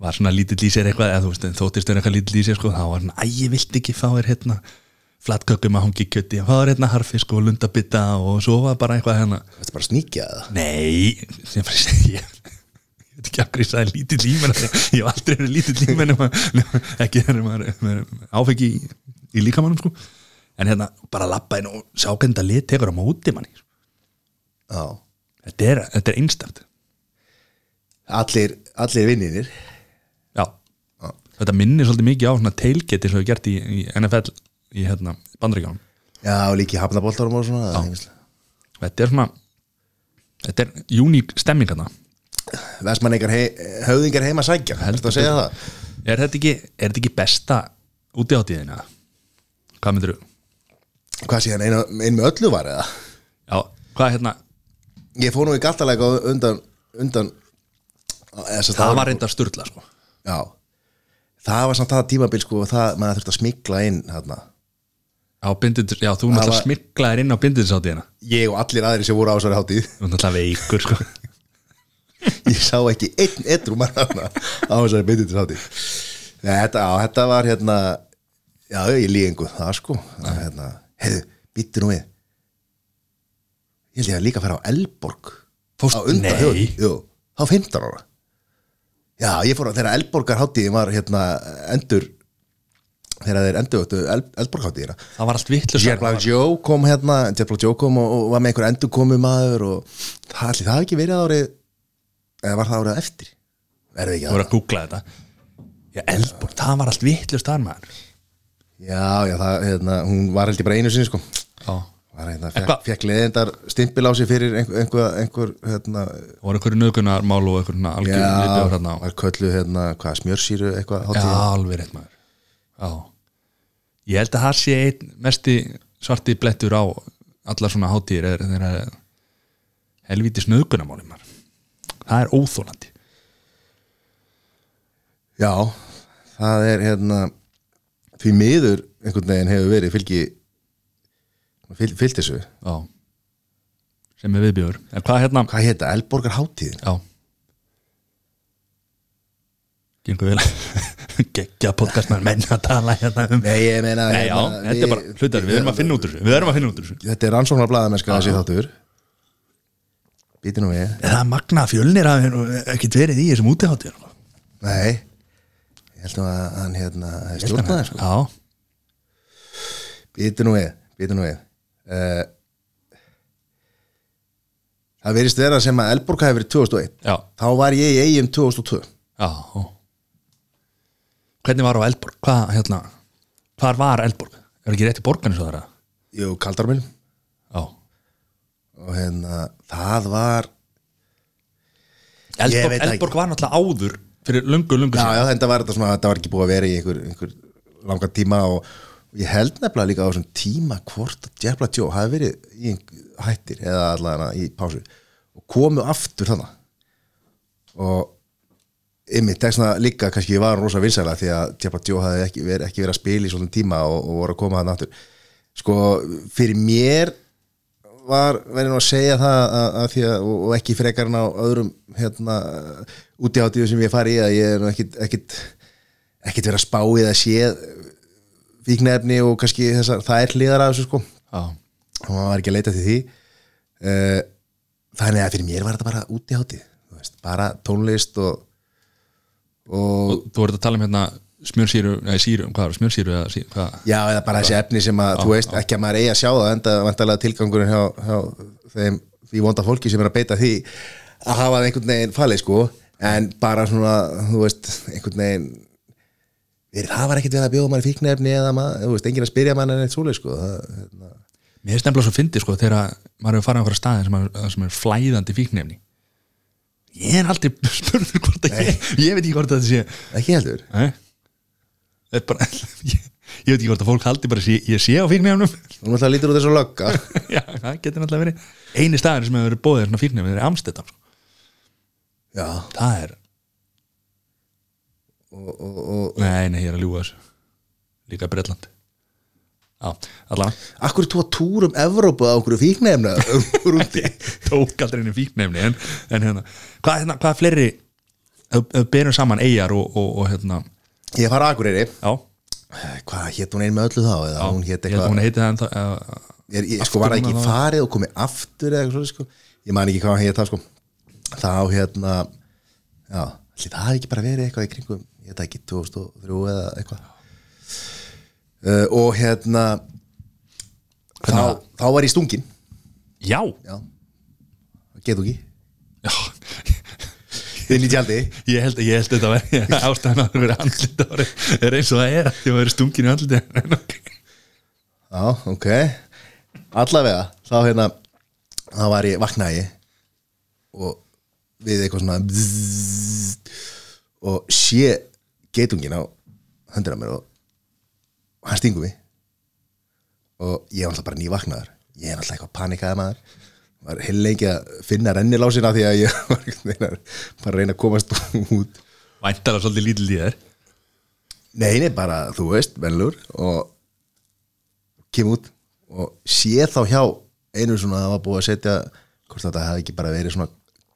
var svona lítill í sér eitthvað eða þú veist, þóttist er eitthvað lítill í sér sko, þá var svona, æ, ég vilt ekki fá þér hérna flatkökum að hangi kjötti fá þér hérna harfisk og lundabitta og svo var bara eitthvað hérna. Þetta er bara sníkja það? Nei, sem bara ég, ég veit ekki hverju ég sagði lítill límen ég hef aldrei verið lítill nema, nema, ekki þegar maður áfengi í, í líkamannum sko. en hérna bara labba inn og sjá hvernig þetta lit tekur á móti manni Já. Þetta er, er einstæmt Allir, allir vinninir þetta minnir svolítið mikið á svona tailgate sem við gert í, í NFL í hérna bandaríkjánum Já, og líki hafnaboltarum og svona Já. þetta er svona þetta er uník stemming hérna. Vestmanningar hei, höfðingar heima sækja Heldur að segja það? Er þetta ekki, er þetta ekki besta úti á tíðina hvað myndir þú? Hvað sé hann, ein, ein með öllu var eða? Já, hvað hérna? Ég fór nú í gattalega undan, undan eða, það var reyndar sturla sko. Já Það var samt það tímabil sko og það, maður þurfti að smikla inn hérna. á bindindis, já þú náttúrulega var- smiklaðir inn á bindindisáttíðina Ég og allir aðrir sem voru á þessari hátíð. Þú náttúrulega veikur sko. Ég sá ekki einn etru mann hérna á þessari Nei, þetta, á, þetta var hérna Já, ég líðingu það sko. Hérna, Heiðu, býttu nú við. Ég held ég að líka að fara á Elborg. Fórst- á Nei. Jú, þá 15 ára Já, ég fór á þegar Elborgar hátíðin var hérna endur þegar þeir endur El, Elborg hátíðina það var allt vittlust Black Joe kom hérna Joe kom og, og var með einhver endur komu maður og það, það hafi ekki verið árið eða var það árið eftir? Verður ekki þú voru að að googla þetta. Já, Eldborg, það var allt vittlust þar maður. Já, já, það, hérna, hún var held ég bara einu sinni sko. Já, hérna, fekk, fekk leðindar stimpil á sig fyrir einhver, einhver, hérna, voru einhverju nögunarmál og einhverju svona algjör já, viðbjóður hérna á? var köllu hérna, hvað, smjörsýru eitthvað Já, alveg rétt maður. Já. Ég held að það sé einn mesti svarti blettur á allar svona hátíðir er þeirra helvíti snöðgunamáli maður. Það er óþólandi já, það er hérna því miður einhvern veginn hefur verið fylgi fyl, fyllt þessu. Já. Sem er viðbjóður. En hvað hérna hvað heita, Elborgar hátíðin Já. Gengur vel. Gekkja podcast með menn að tala hérna um Nei, ég meina Nei, já, hérna, þetta er bara hlutar, við erum að finna út úr þessu Við erum að finna út úr þessu. Þetta er rannsóknar blaðamennska þessi þáttur. Býti nú við Er það magna fjölnir að ekkert verið í þessum útiháttíðum Nei. Ég held nú að hann hérna stjórnaði sko. Býti nú við Býti nú við uh, Það verist vera sem að Elborg hafi verið 2001 já, Þá var ég í eigum 2002 já Hvernig var á Eldborg? Hvað, hérna, hvar var Eldborg? Er ekki rétt í borgarni svo þeirra? Jú, kaldarminn Já. Og hérna, það var Ég Eldborg, veit það Eldborg var náttúrulega áður fyrir löngu, löngu Já, já, þetta var, þetta, svona, þetta var ekki búið að vera í einhver, einhver langa tíma og ég held nefnilega líka á þessum tíma hvort að Jeff Black Joe hafi verið í hættir eða allavega í pásu og komu aftur þannig og ymmið, þessna líka kannski var rosa vinsæla því að Jeff Black Joe hafi ekki verið, ekki verið að spila í svona tíma og, og voru að koma þannig aftur. Sko, fyrir mér var verið nú að segja það að, að að, og, og ekki frekar en á öðrum hérna, úti átíðu sem ég fari í að ég er ekkit, ekkit ekkit verið að spá það séð fíknefni og kannski þessar, það er hliðar af þessu sko. Já, og maður var ekki að leita til því. Uh, þannig að fyrir mér var þetta bara úti átíð bara tónlist og og og þú voruð að tala um hérna smjörsýru, nei síru, hvað er smjörsýru eða síru, hvað? Já, eða bara þessi efni sem að, þú veist, ekki að maður eigi að sjá það enda vantarlega tilgangurinn hjá, hjá þeim, því vonda fólki sem er að beita því að hafa það einhvern veginn falið, sko. En bara svona, þú veist, einhvern veginn það var ekkert verið að bjóða manni fíknefni eða maður, þú veist, enginn að spyrja manni en eitt svoleið, sko það, hérna, Mér er stemmlega svo fyndið sko þegar maður hefur farið á einhverja staði sem, er- sem er flæðandi fíknefni Ég er aldrei spurður hvort að ég, ég veit ekki hvort að þetta sé. Ekki heldur. Það er bara, ég, ég veit ekki hvort að fólk haldi bara að sé- ég sé á fíknefnum Nú náttúrulega lítur út þessu lögga. Já, það getur náttúrulega verið. Einu staðar sem hefur verið bóðið svona fíknefni er Amstedam sko. Já, Það er, og, og, og nei, nei, ég er að ljúga þessu. Líka Bretland. Já, allavega Akkur er að túrum Evrópu á okkur fíknefna rúti tók aldrei inn í fíknefni en, en hérna, hvað, hérna, hvað fleiri ef við berum saman eigjar og, og, og hérna, Ég fara Akureyri. Já, Hvað hétt hún ein með öllu þá? Eða hún hétt eitthvað hún heiti það en það uh, ég, ég, Sko var ekki farið og komið aftur eða eitthvað svo sko? Ég man ekki hvað hétt það sko. Þá hérna Já, það hafi ekki bara verið eitthvað í kringum Ég veit það ekki 2003 eða eitthvað. Uh, Og hérna þá, þá var ég stungin já, Já. Getu ekki? Já. Inn í tjaldi ég held, ég held að þetta var ástæðan að það verið andlit ári er eins og það er að að verið stungin í ok. Já, ok. Allavega, þá hérna þá var ég, vaknaði ég og við eitthvað svona bzzz, og sé geitungin á höndina mér og hann stingur mig og ég var alltaf bara nývaknaður. Ég er alltaf eitthvað panikaði maður. Var heil lengi að finna rennilásina því að ég var veginn að bara reyna að komast út. Væntalega svolítið lítil í þér. Nei, nei, bara, þú veist, velur og kem út og sé þá hjá einu svona að það var búið að setja hvort þetta hefði ekki bara verið svona,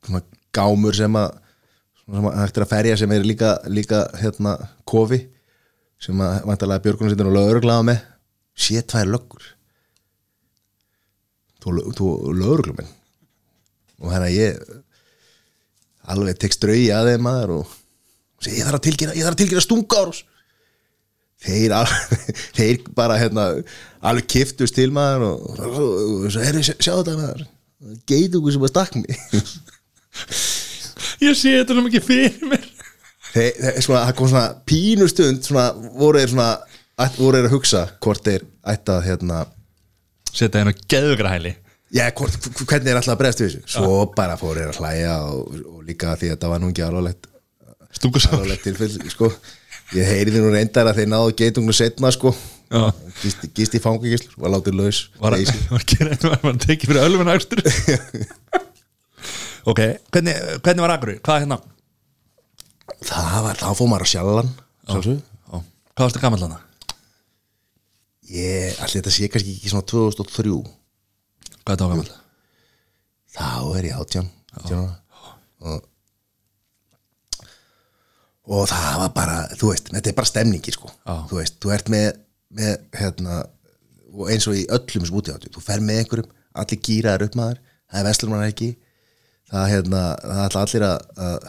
svona gámur sem að hægt er að ferja sem er líka, líka hérna kofi sem að vantarlega björgunarsittin og lögurglaða með sé tvær löggur þú, lögurgluminn og hérna ég alveg tek strauji að þeim maður og segi ég þarf að þarf að tilkynna stunga árus þeir, alveg, þeir bara hérna, alveg kiftust til maður og, og, og svo herri, sjá, sjá þetta maður geitungu sem að stakk mig ég sé þetta nú ekki fyrir mér. Þeir, þeir, svona, það kom svona pínustund svona, voru þeir svona ætt, voru þeir að hugsa hvort þeir ætti að hérna, setja henn á geðugrahæli já, hvort, hvernig þeir alltaf að bregðast við þessu? Svo bara fóru þeir að hlæja og, og líka því að þetta var nú ekki stungusár alvarlegt tilfell sko. ég heyriði nú reyndar að þeir náðu geitungu setna sko. Gist, gist í fangagisl var látið laus. Var að var að var að tekið fyrir ölfun akstur ok, hvernig, hvernig var Akureyri? hvað hérna? það var, þá fór maður á sjallan sjálfsög Já. hvað varstu gammal hana? ég, allir þetta sé kannski ekki svona 2003 hvað er á gammal? þá er ég átján, og og það var bara þú veist, þetta er bara stemningi sko Já. þú veist, þú ert með, með hérna, og eins og í öllum sem úti áttu, þú fer með einhverjum allir gýraðar upp maður, það er vestlumar ekki það hérna það ætla allir að, að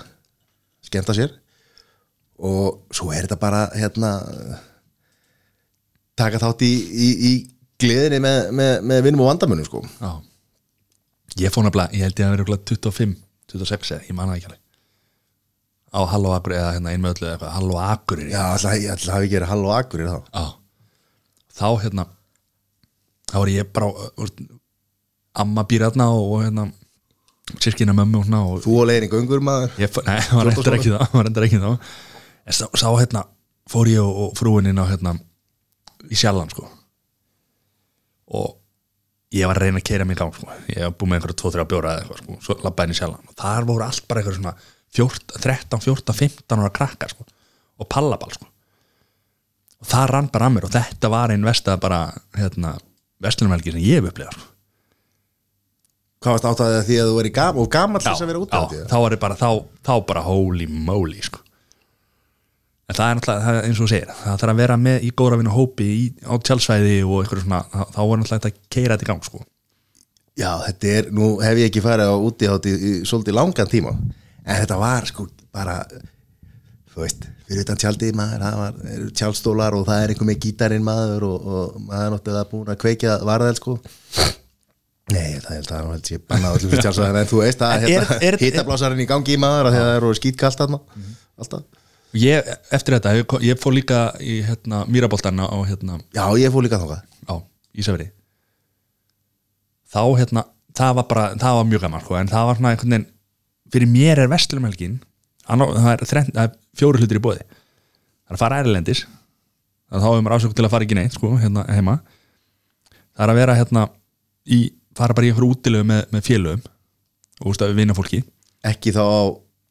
skemmta sér. Og svo er þetta bara hérna taka þátt í, í, í gleðinni með, með, með vinnum og vandamunum sko. Ég fór nefnilega, ég held ég að vera örugglega 25 26 eða, ég manna ekki alveg. Á Halló Akureyri eða hérna einmöðlu eða eitthvað. Halló Akureyri. Já, alltaf, hafi ekki verið hall og akkurir þá þá hérna þá var ég bara amma býr og, og hérna sirkina mömmu og, og Þú og leiðin göngur maður ég, nei, var reyndar ekki þá var reyndar ekki þá en sá, sá hérna, fór ég og, og frúin inn á hérna í sjallan sko og ég var að reyna að keira mig í gang sko. ég var búið með einhverja 2-3 bjóra eða eitthvað sko. svo labbaði inn í sjallan og þar voru allt bara einhverja svona 14, 13, 14, 15 ára krakkar sko. og pallaball sko. og það rann bara að mér og þetta var einn vesta bara hérna, vestlunumhelgi sem ég hef upplegað sko. Hvað varst átt að því að þú verið gam og gamall þess að vera út af því þá var ég bara þá, þá bara holy moly sko. en það er náttúrulega er eins og þú segir, það þarf að vera með í góra vinna hópi í, á tjálsvæði og eitthvað svona þá, þá var náttúrulega þetta að keira þetta í gang sko. Já, þetta er, nú hef ég ekki farið á úti í, í svolítið langan tíma en þetta var sko bara þú veist, fyrir utan tjaldið maður það var, eru tjálstólar og það er einhver með gítarinn maður og, og maður er náttúrulega búin að kveikja varðel sko Nei, það held að það held ég banna allir fyrir tjálsvæðin en þú veist að hérna, er- hittablásarinn í gangi í maður að það eru skýtkalt þarna alltaf. Ég, eftir þetta, ég, ég fór líka í hérna, mýraboltarna á hérna, Já, ég fór líka þangað. á Ísafri þá hérna það var bara, það var mjög gaman sko, en það var svona einhvern veginn fyrir mér er vestlumhelgin það er, er fjóru hlutir í bóði það er að fara ærlendis þá hefur maður ásöku til að fara ekki neitt sko, hérna heima. Það er að vera hérna í, fara bara í einhverju útilegu með, með félögum og úst að vinna fólki Ekki þá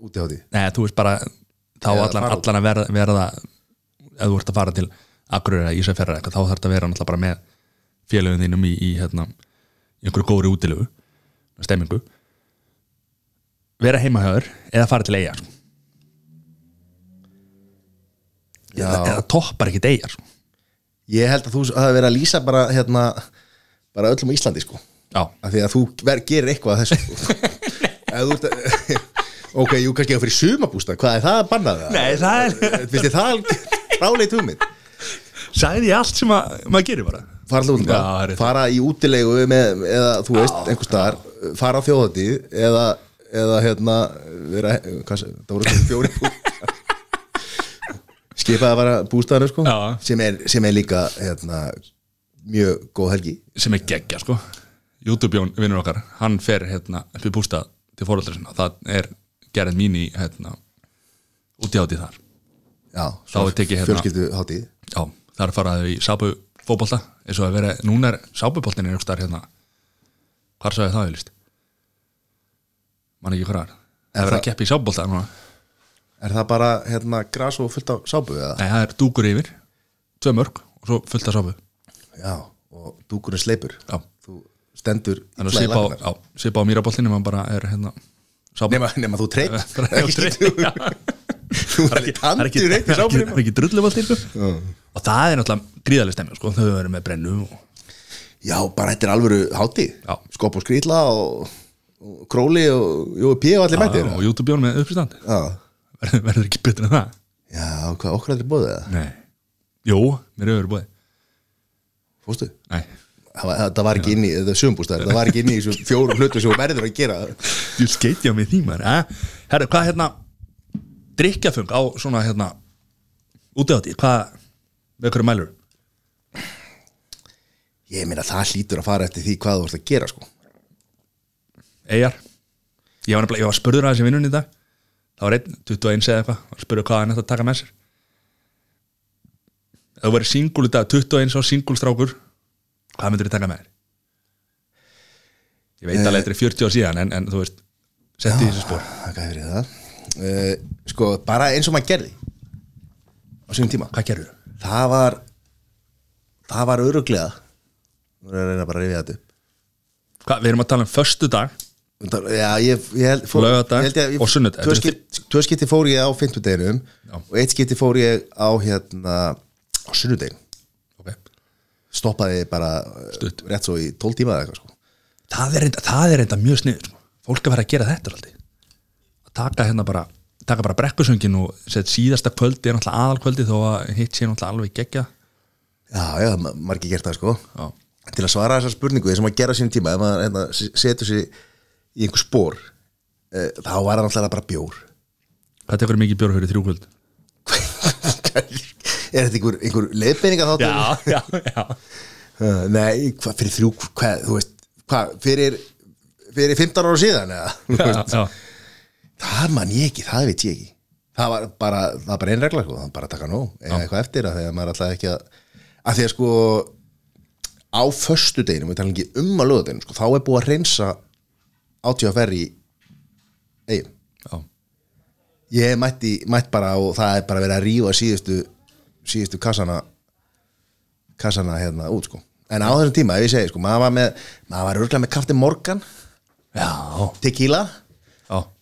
útihátti Nei, þú veist bara þá Eða allan, fara út. allan að verða, verða ef þú ert að fara til Akureyri eða Ísafjörður eitthvað, þá þarf þetta að vera náttúrulega bara með félögum þínum í, í, hérna, í einhverju góðri útilegu stemmingu vera heimahöður eða fara til eiga sko. Já. eða, eða toppar ekki eiga sko. Ég held að þú hafi verið að lýsa bara hérna, bara öllum á Íslandi sko af því að þú ver, gerir eitthvað að þessu. Að Ok, jú, kannski að fyrir sumabústa Hvað er það að banna það? Nei, það er- Finnst þið það fráleit hugmynd? sagði ég allt sem að, maður gerir bara. Fara, út, Já, fara í útilegu með, eða þú veist, einhver staðar fara á þjóðatíð eða, eða hérna vera, hvað, það voru fjóri bústar skipaði að vara bústaðinu sko sem er, sem er líka hérna, mjög góð helgi. Sem er geggja sko YouTube-jón vinnur okkar, hann fer hérna upp í bústað til fóröldra sinna. Það er gerð mín í hérna út í hátíð þar. Já, Þá er tekið hérna- fjölskyldu hátíð já, þar faraði í sápu fótbolta. Eins og að vera, núna er sápuboltin einhvers staðar hérna. Hvar sagði það auðlist man ekki hvað er. Það er verið að keppa í sápubolta núna. Er það bara hérna gras og fullt á sápu eða? nei, það er dúkur yfir, tvö mörg og svo fullt af sápu. Já, og dúkurinn sleipur. Já, Þú stendur þannig að svipa á, mýraboltinu maður bara er hérna Nema, nema þú treyt Bara- já, Þú er ekki það er ekki, tandur það er ekki, er drulluboltir sko. og það er náttúrulega gríðaleg stemmi sko. þau eru með brennu og, Já, bara þetta er alvöru hátíð. Já. Skopp og skrýtla og, og króli og Jú, P og allir mættir og YouTube-jón með uppistand. Já, verður, verður ekki betur en það. Já hvað, okkur allir bóðið það? nei, jú, mér hefur verið búið Fórstu? nei, Það var, það var ekki inn í, þetta er sömbústæður Það var ekki inn í þessum fjórum hlutu sem þú verður að gera. Á mig því maður eh? herru, hvað hérna drikkjafung á svona hérna úti á því, hvað með hverju mælur Ég meina það hlýtur að fara eftir því hvað þú ert að gera sko. Eyjar? Ég var, ég var spurður að þessi vinnun í dag. Það var einn, 21 eða eitthvað spurður hvað hann ætti að taka með sér. Þú verið singul í dag 21 og singulstrákur hvað myndir þið taka með þér ég veit alveg þetta er 40 á síðan en, en þú veist, setti í þessu spór Það gæði verið það uh, Sko, bara eins og maður gerði Á sínum tíma hvað gerður þú? Það var Það var öruglega Nú er að reyna bara að rifja þetta upp Hvað, við erum að tala um föstu dag Já, ég, ég held fór, Laugardag ég held ég- og sunnudag. Tvö skipti, tvö skipti fór ég á fimmtudeginum Já. Og eitt skipti fór ég á hérna Á sunnudegin. Stoppaði bara Stutt. uh, Rétt svo í 12 tíma eða eitthvað sko. Það, er enda, það er enda mjög sniður sko. fólk er fara að gera þetta alltaf að taka hérna bara taka bara brekkusöngin og set síðasta kvöldi er náttúrulega aðalkvöldi þó að hitt sé náttúrulega alveg gegja Já, já, ma- margir gert það sko. Já. Til að svara þessar spurningu Þessum að gera á sínum tíma Ef maður hérna, setur sig í einhver spór uh, Þá var það náttúrulega bara bjór. Hvað tekur mikið bjór fyrir þrjú kvöld Er þetta einhver, einhver leiðbeininga þáttur? já, já Uh, nei, hvað fyrir þrjú hvað, þú veist, hvað, fyrir fyrir 15 ára síðan eða Þú já, veist, já. það man ég ekki, það veit ég ekki það var bara, það var bara ein regla sko, það var bara að taka nóg, eða eitthvað eftir að þegar maður alltaf ekki að, að því að sko á föstu deginum, við talum ekki um að lögadeginum, sko, þá er búið að reynsa átíðaferð í eigin já. ég mætti, mætt bara og það er bara verið að rífa síðustu síðustu kassana kassana hérna út sko en á þessum tíma, ef ég segi sko, maður var með maður var örgulega með Captain Morgan já. tequila.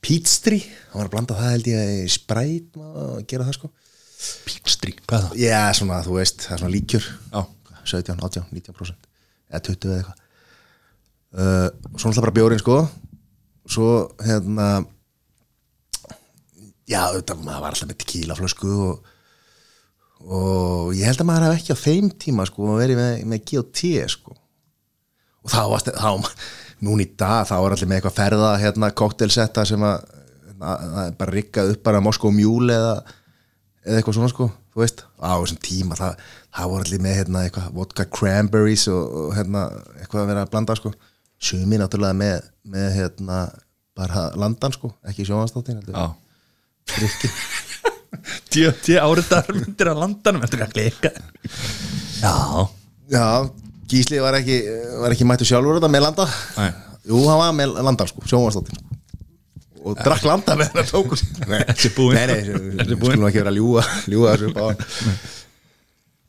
Peachtree hann var að blanda það held ég í Sprite maður að gera það sko Peachtree, hvað er það? já, svona, þú veist, það er svona líkjur já, 17, 18, 19% eða 20 eða eitthvað uh, svo náttúrulega bara bjórin sko svo hérna já, þetta, maður var alltaf með tequila flösku og, og ég held að maður hef ekki á þeim tíma sko verið með, með G.O.T. sko og þá varst þá, núna í dag þá var allir með eitthvað ferða hérna koktelsetta sem að, að, að bara rikkað upp bara Moskó Mjúl eða, eða eitthvað svona sko þú veist, á þessum tíma það, það voru allir með hérna eitthvað vodka cranberries og, og hérna eitthvað að vera að blanda sko sumi náttúrulega með, með hérna bara landan sko, ekki sjónvastáttin já. Drikki Djöti áriðar myndir að landanum Þetta er að glika Já, já, Gísli var ekki, var ekki mættu sjálfur þetta með landa. Nei. jú, hann var með landan sko, sjónvastáttin sko. og drakk landa með þetta tóku. Nei, er nei, nei, er skulum ekki vera að ljúga ljúga þessu upp á hann.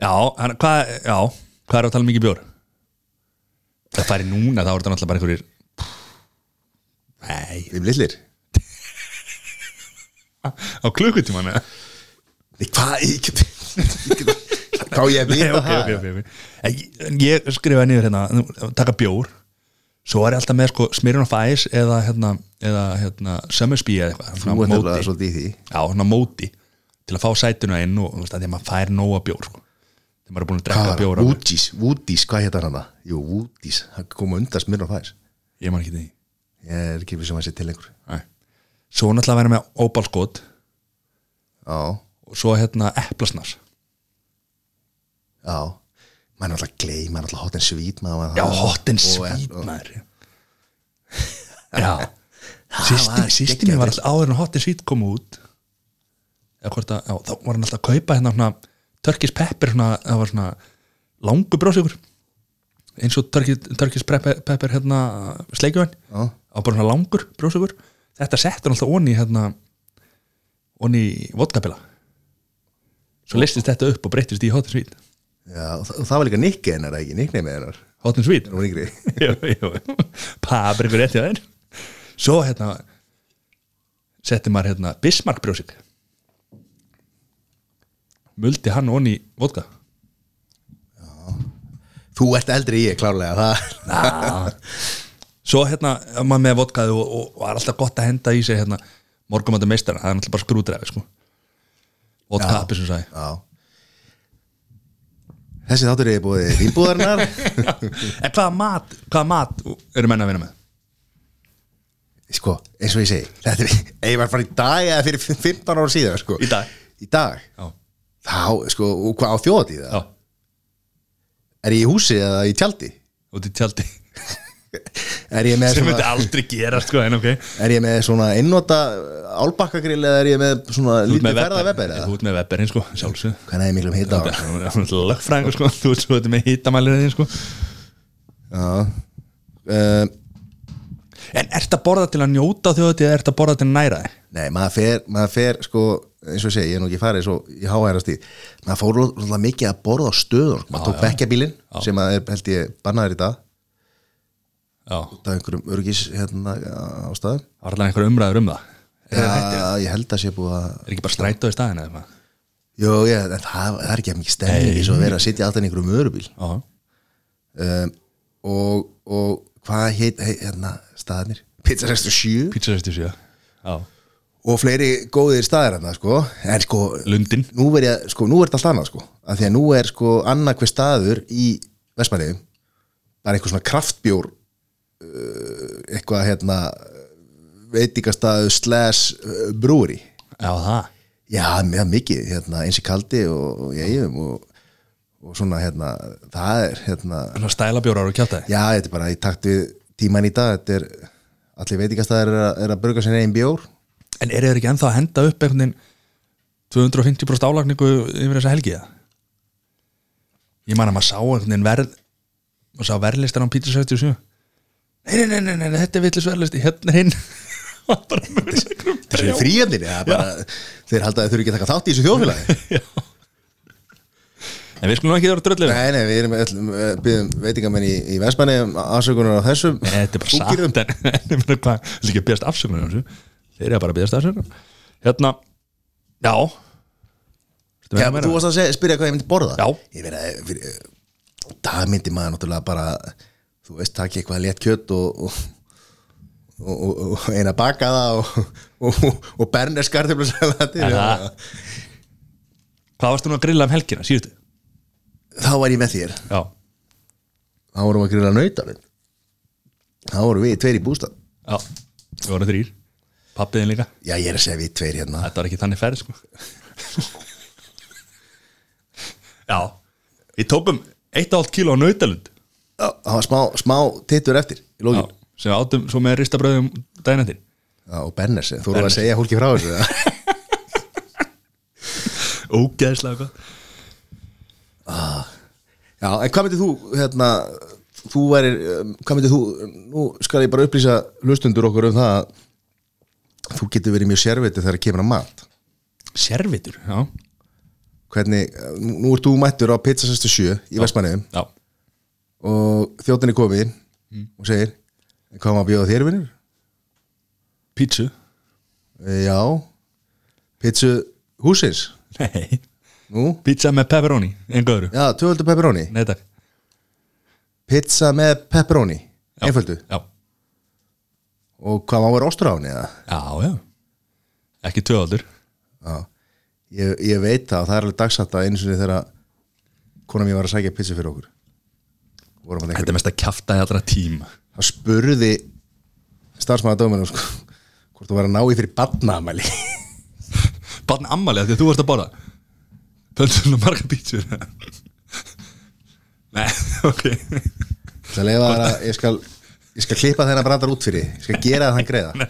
Já, hann, hvað, já Hvað er að tala mikið bjór? það færi núna þá er þetta náttúrulega bara einhverjir nei, Við lillir á klukkutíman eða? Hvað, ég get Hvað ég að vita ok, það? ég- skrifaði niður hérna taka bjór svo er ég alltaf með sko Smirnoff Ice eða hérna, eða hérna Summersby eða eitthvað svona móti. til að fá sætuna inn og þú veist að því að maður fær nóga bjór sko. þegar maður er búin að drekka bjór. Woodies, Woodies, hvað hétt hann það? Jú, Woodies, það kom undan smyrna fæs ég man ekki því Ég er ekki við sem að sé til lengur Nei. Svo náttúrulega vera með óbalskot Já, og svo hérna eplasnars já. Maður er alltaf gley, maður er alltaf hot and sweet maður, já, hot and sweet maður. Já. Var sýstin mér var alltaf áður en hot and sweet kom út. Eða hvort að, já, þá var hann alltaf að kaupa hérna svona Turkish pepper svona, það var svona langu bróðsökur eins og Turkish, pepper, hérna sleikjuvæn Já. á bara svona langur bróðsökur þetta settur alltaf onni hérna onni vodkapila svo listist þetta upp og breytist í hot and sweet. Já, og það, var líka Nicky hennar ekki, Nickname hennar. Hot and sweet. Hún var yngri jú, jú, pabrikur hjá þér. Svo hérna setti maður hérna Bismarck brjósik muldi hann onni vodka. Þú ert eldri ég, klárlega það. Svo hérna maður með vodkaði og, og var alltaf gott að henda í sig hérna morgumandi meistar það er náttúrulega bara skrúdrefi sko. Vodka appi sem Já. Þessi þáttur er búið vínbúðarinnar en hvaða mat, hvaða mat eru menn að vinna með? Sko, eins og ég segi Þetta er, ég var bara í dag eða fyrir 15 ára síðan sko, Í dag? Í dag. Þá, sko, og hvað á þjóðatíð já, Er ég í húsi eða í tjaldi? út í tjaldi Er ég með sem myndi svona, aldrei gera sko en ok. Er ég með svona einnota álbakkagrill eða er ég með svona lítið ferða eða? þú ert með Weberinn sko, sjálfsög Hvernig er miklum hita á? Lögfræðingur sko, þú ert svo með hitamælir þín sko. Já. Uh, En ert að borða til að njóta þjóðati eða ert að borða til að næra þig? Nei, maður fer, maður fer sko, eins og segi, ég er nú ekki farið svo í háhærast í, maður fór mikið að borða á stöðun, sko. maður tók bekkjabílin sem að er, held ég, bannaður í dag út af einhverjum örgis hérna á staðum það var alveg einhver umræður um það? Er, Já, það ég? held að sé búið að er ekki bara strætó í staðin eða eitthvað? Jú, ég, en það, það er ekki mikið stemning eins og að vera að sitja alltaf einhverjum örubíl um, og, og hvað heit, heit hérna, staðarnir? Pizza 67 pizza 67 Já, og fleiri góðir staðir hérna, sko. En sko, Lundin nú er sko, nú er þetta allt annað, sko. Af því að nú er, sko, annað hver staður í Vestmanniðum bara einhver svona kraftbjór eitthvað, hérna veitingastaðu slash uh, brúri Já, það. Já, mjög mikið, hérna, eins í kaldi og, og ég eigum og, og svona, hérna, það er, hérna, Svona stælabjórar og kjátaði já, þetta er bara í takt við tíman í dag, þetta er, allir veitingastæðir er, er að bruga sinni einn bjór. En eru þeir ekki ennþá að henda upp einhvern veginn 250% álagningu yfir þessa helgi það? Ég man að maður sá einhvern veginn verð og sá verðlistar á pizza 67 Nei, nei, nei, nei, þetta er villis verðlisti hérna er hinn er það er bara, þeir halda að þeir þurfi ekki að taka þátt í þessu þjóðfélagi. En við skulum ekki vera dröllið Nei, nei, við erum öll, byggðum veitingamenn í, í Vestmanni um afsökunar á þessum. Þetta er bara meina hvað, vil ekki að beðast afsökunar þessu? Þeir eru bara að beðast afsökunar. Hérna, já. Já, þú varst að segja, spyrja hvað ég myndi borða. Já. Ég verið að, það myndi maður náttúrulega bara, þú veist, takk eitthvað létt kjött og, og og, og, eina bakaða og, og, og bernes kartöflusalati Er það? Hvað varstu nú að grilla um helgina, síðustu? þá var ég með þér. Já, þá vorum við að grilla nautalinn þá vorum við tveir í bústað. Já, við vorum þrýr Pappiðin líka, já ég er að segja við tveir hérna. Þetta var ekki þannig ferð sko. Já, við tókum 1,5 kíló á nautalund það var smá, smá tittur eftir í Já, lókin sem átum svo með ristabröðum eftir. Já, og bernes, þú voru að segja hólki frá þessu eða? Ógeðslega gott. Já, en hvað myndir þú hérna, þú værir um, hvað myndir þú, nú skal ég bara upplýsa hlustundur okkur um það að þú getur verið mjög sérviti þegar kemur að mat. Servitur, já. Hvernig, nú ert þú mættur á pizza 67 í Vestmanniðum Já, og þjóttinni komið og segir hvað maður bjóða þér vinnur? Pítsu? E, já. Pizzu húsins Nei. Nú, Pizza með pepperoni, öðru. Já, tvöföldu pepperoni. Nei takk. Pizza með pepperoni, Já. einföldu. Já, og hvað maður ostur á henni eða? já, já. Ekki tvöaldur Já, ég, ég veit það og það er alveg dagsatt að einu sinni þegar kona mér var að sækja pizza fyrir okkur Þetta er mest að kjafta í allra tíma það spurði starfsmaður dóminu sko, hvort þú var að ná í fyrir badnaamæli að því að þú varst að Pönsum og marga pítsur. Nei, ok. Það leiða þær að ég skal ég skal klippa þennan brandar út fyrir ég skal gera það hann greiða.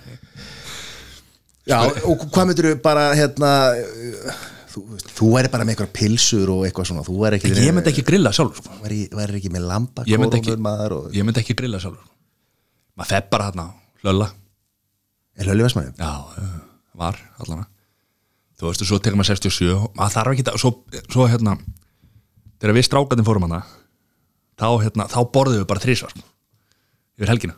Já, og hvað myndir þú bara hérna þú, veist, þú væri bara með eitthvað pilsur og eitthvað svona þú væri ekki, Ég myndi ekki grilla sjálfur sko. væri, væri ekki með lamba Ég myndi ekki, maður og, ég myndi ekki grilla sjálfur. Maður feð bara hérna Lölla er lölu vesmaði Já, var allan Þú veistu, svo tekur maður 67 og maður þarf ekki að, svo, svo hérna þegar við strákarnir fórum hana þá, hérna, þá borðum við bara þrísvar yfir helgina.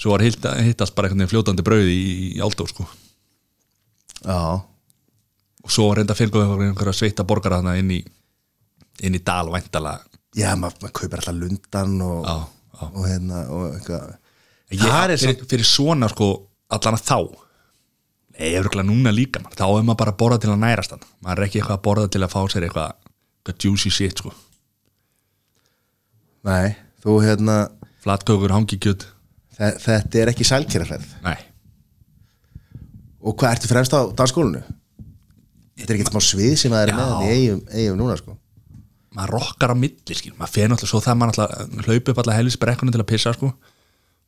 Svo var hitt, hittast bara veginn fljótandi brauði í, í Aldó sko. Já, og svo reynda að við einhverja sveita borgara þarna inn í inn í dal væntalega já maður mað kaupir alltaf lundan og, Já, já. og hérna og eitthvað. Fyrir, fyrir svona sko allan að þá. Örugglega núna líka man. þá er maður bara að borða til að nærast hann. Maður er ekki eitthvað að borða til að fá sér eitthvað, eitthvað juicy shit sko. Nei, þú hérna flatkökur, hangikjöt. Þe þetta er ekki sælkeraferð Nei, og hvað ertu fremst á dagskólinu? Þetta er ekki smá svið sem það er með í eigum, eigum núna sko maður rokkar á milli skil. maður fer náttúrulega svo það maður náttúrulega hlaupi upp alla helvis brekkunum til að pissa sko.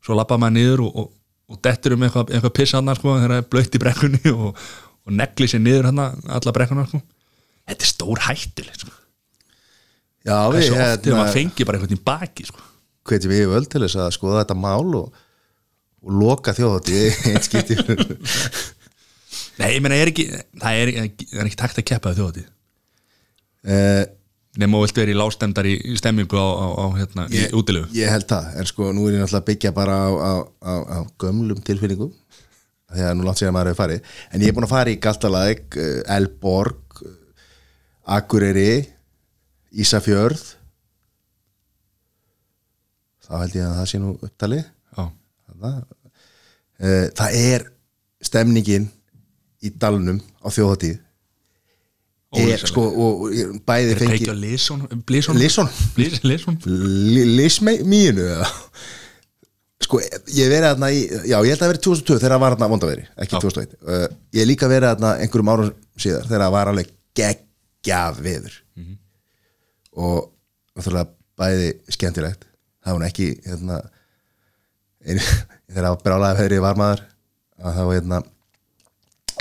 svo lappa maður niður og, og, og dettur um eitthvað, eitthvað pissa hann sko, þegar það er blöytt í brekkunni og, og negli sér niður hann alla brekkuna sko. þetta er stór hættuleg sko. já, það er svo oft þegar hérna, maður fengi bara eitthvað í baki sko. hvetjum við völd til þess að skoða þetta mál og, og loka þjóðhátti eitt skipti Nei, ég meina, er ekki, það er, það er ekki takt að keppa þjóðatíð uh, nema og vilt vera í lástemdar í, stemmingu á, á, á hérna, ég, í útilegu. ég held það, en sko nú er ég náttúrulega að byggja bara á, á, á, á gömlum tilfinningum þegar nú langt síðan maður hefur farið. En ég er búin að fara í Galtalæk, uh, Elborg uh, Akureyri Ísafjörð. Þá held ég að það sé nú upptalið. Eh, það er stemningin í dalnum á þjóðatíð er sko og, og bæði fengi Lismíinu eða? Sko ég verið þarna í já ég held að verið 2002 þegar það var þarna vondaveri ekki Já. 2001 uh, ég líka verið þarna einhverjum árum síðar þegar það var alveg geggjað veður. Og náttúrulega bæði skemmtilegt. Það var ekki hérna, ein, þegar það var brálaði veðri var maður að það var hérna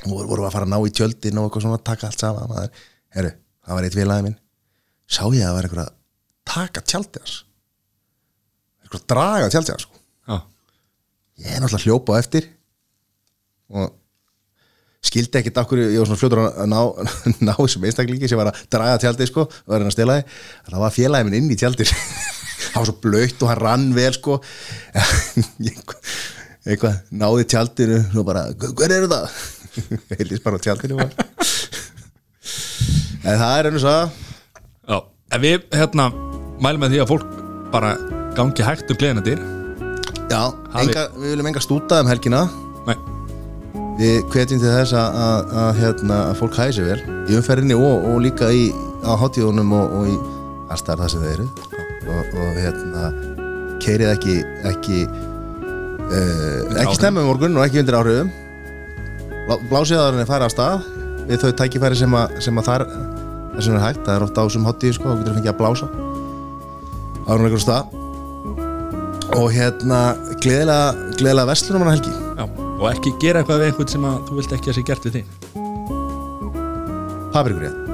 voru, voru að fara að ná í tjöldin og eitthvað svona taka allt saman. Heru, það var eitt vilaði minn. Sá ég að það var einhver að taka tjaldið hans? Einhver að draga tjaldið hans sko. Ég er náttúrulega hljópa á eftir. Og skildi ekkert okkur, ég var svona fljótur að ná, ná þessum einstaklingi sem var að draga tjaldið sko, var að reyna að stela því. Það var félagið minn inn í tjaldið. Það var svo blöytt og hann rann vel sko. Eitthvað, eitthvað náði tjaldinu og bara, hver eru það? heilist bara á tjaldinu en það er einu að já En við, hérna, mælum með því að fólk bara gangi hægt um gleðina dyr. Já, enga, við viljum enga stúta um helgina. Nei, Við hvetjum til þess að, að, að, hérna, að fólk hæði sér vel í umferðinni og, og líka í, á hátíðunum og, og í allstæðar það sem þeir eru. Og, og hérna, keirið ekki ekki uh, ekki stemma um morgun og ekki undir áhrifum. Blá- blásið að hann er fara af stað við þau tækifæri sem að, sem að þar það sem er hægt, það er ofta á þessum hátíð sko, þá getur að fengið að blása. Ára einhver stað. Og hérna gleðilega, gleðilega vestlunum hann helgi já Og ekki gera eitthvað við einhvern sem að þú vilt ekki að sé gert við þig. Paprikur rétt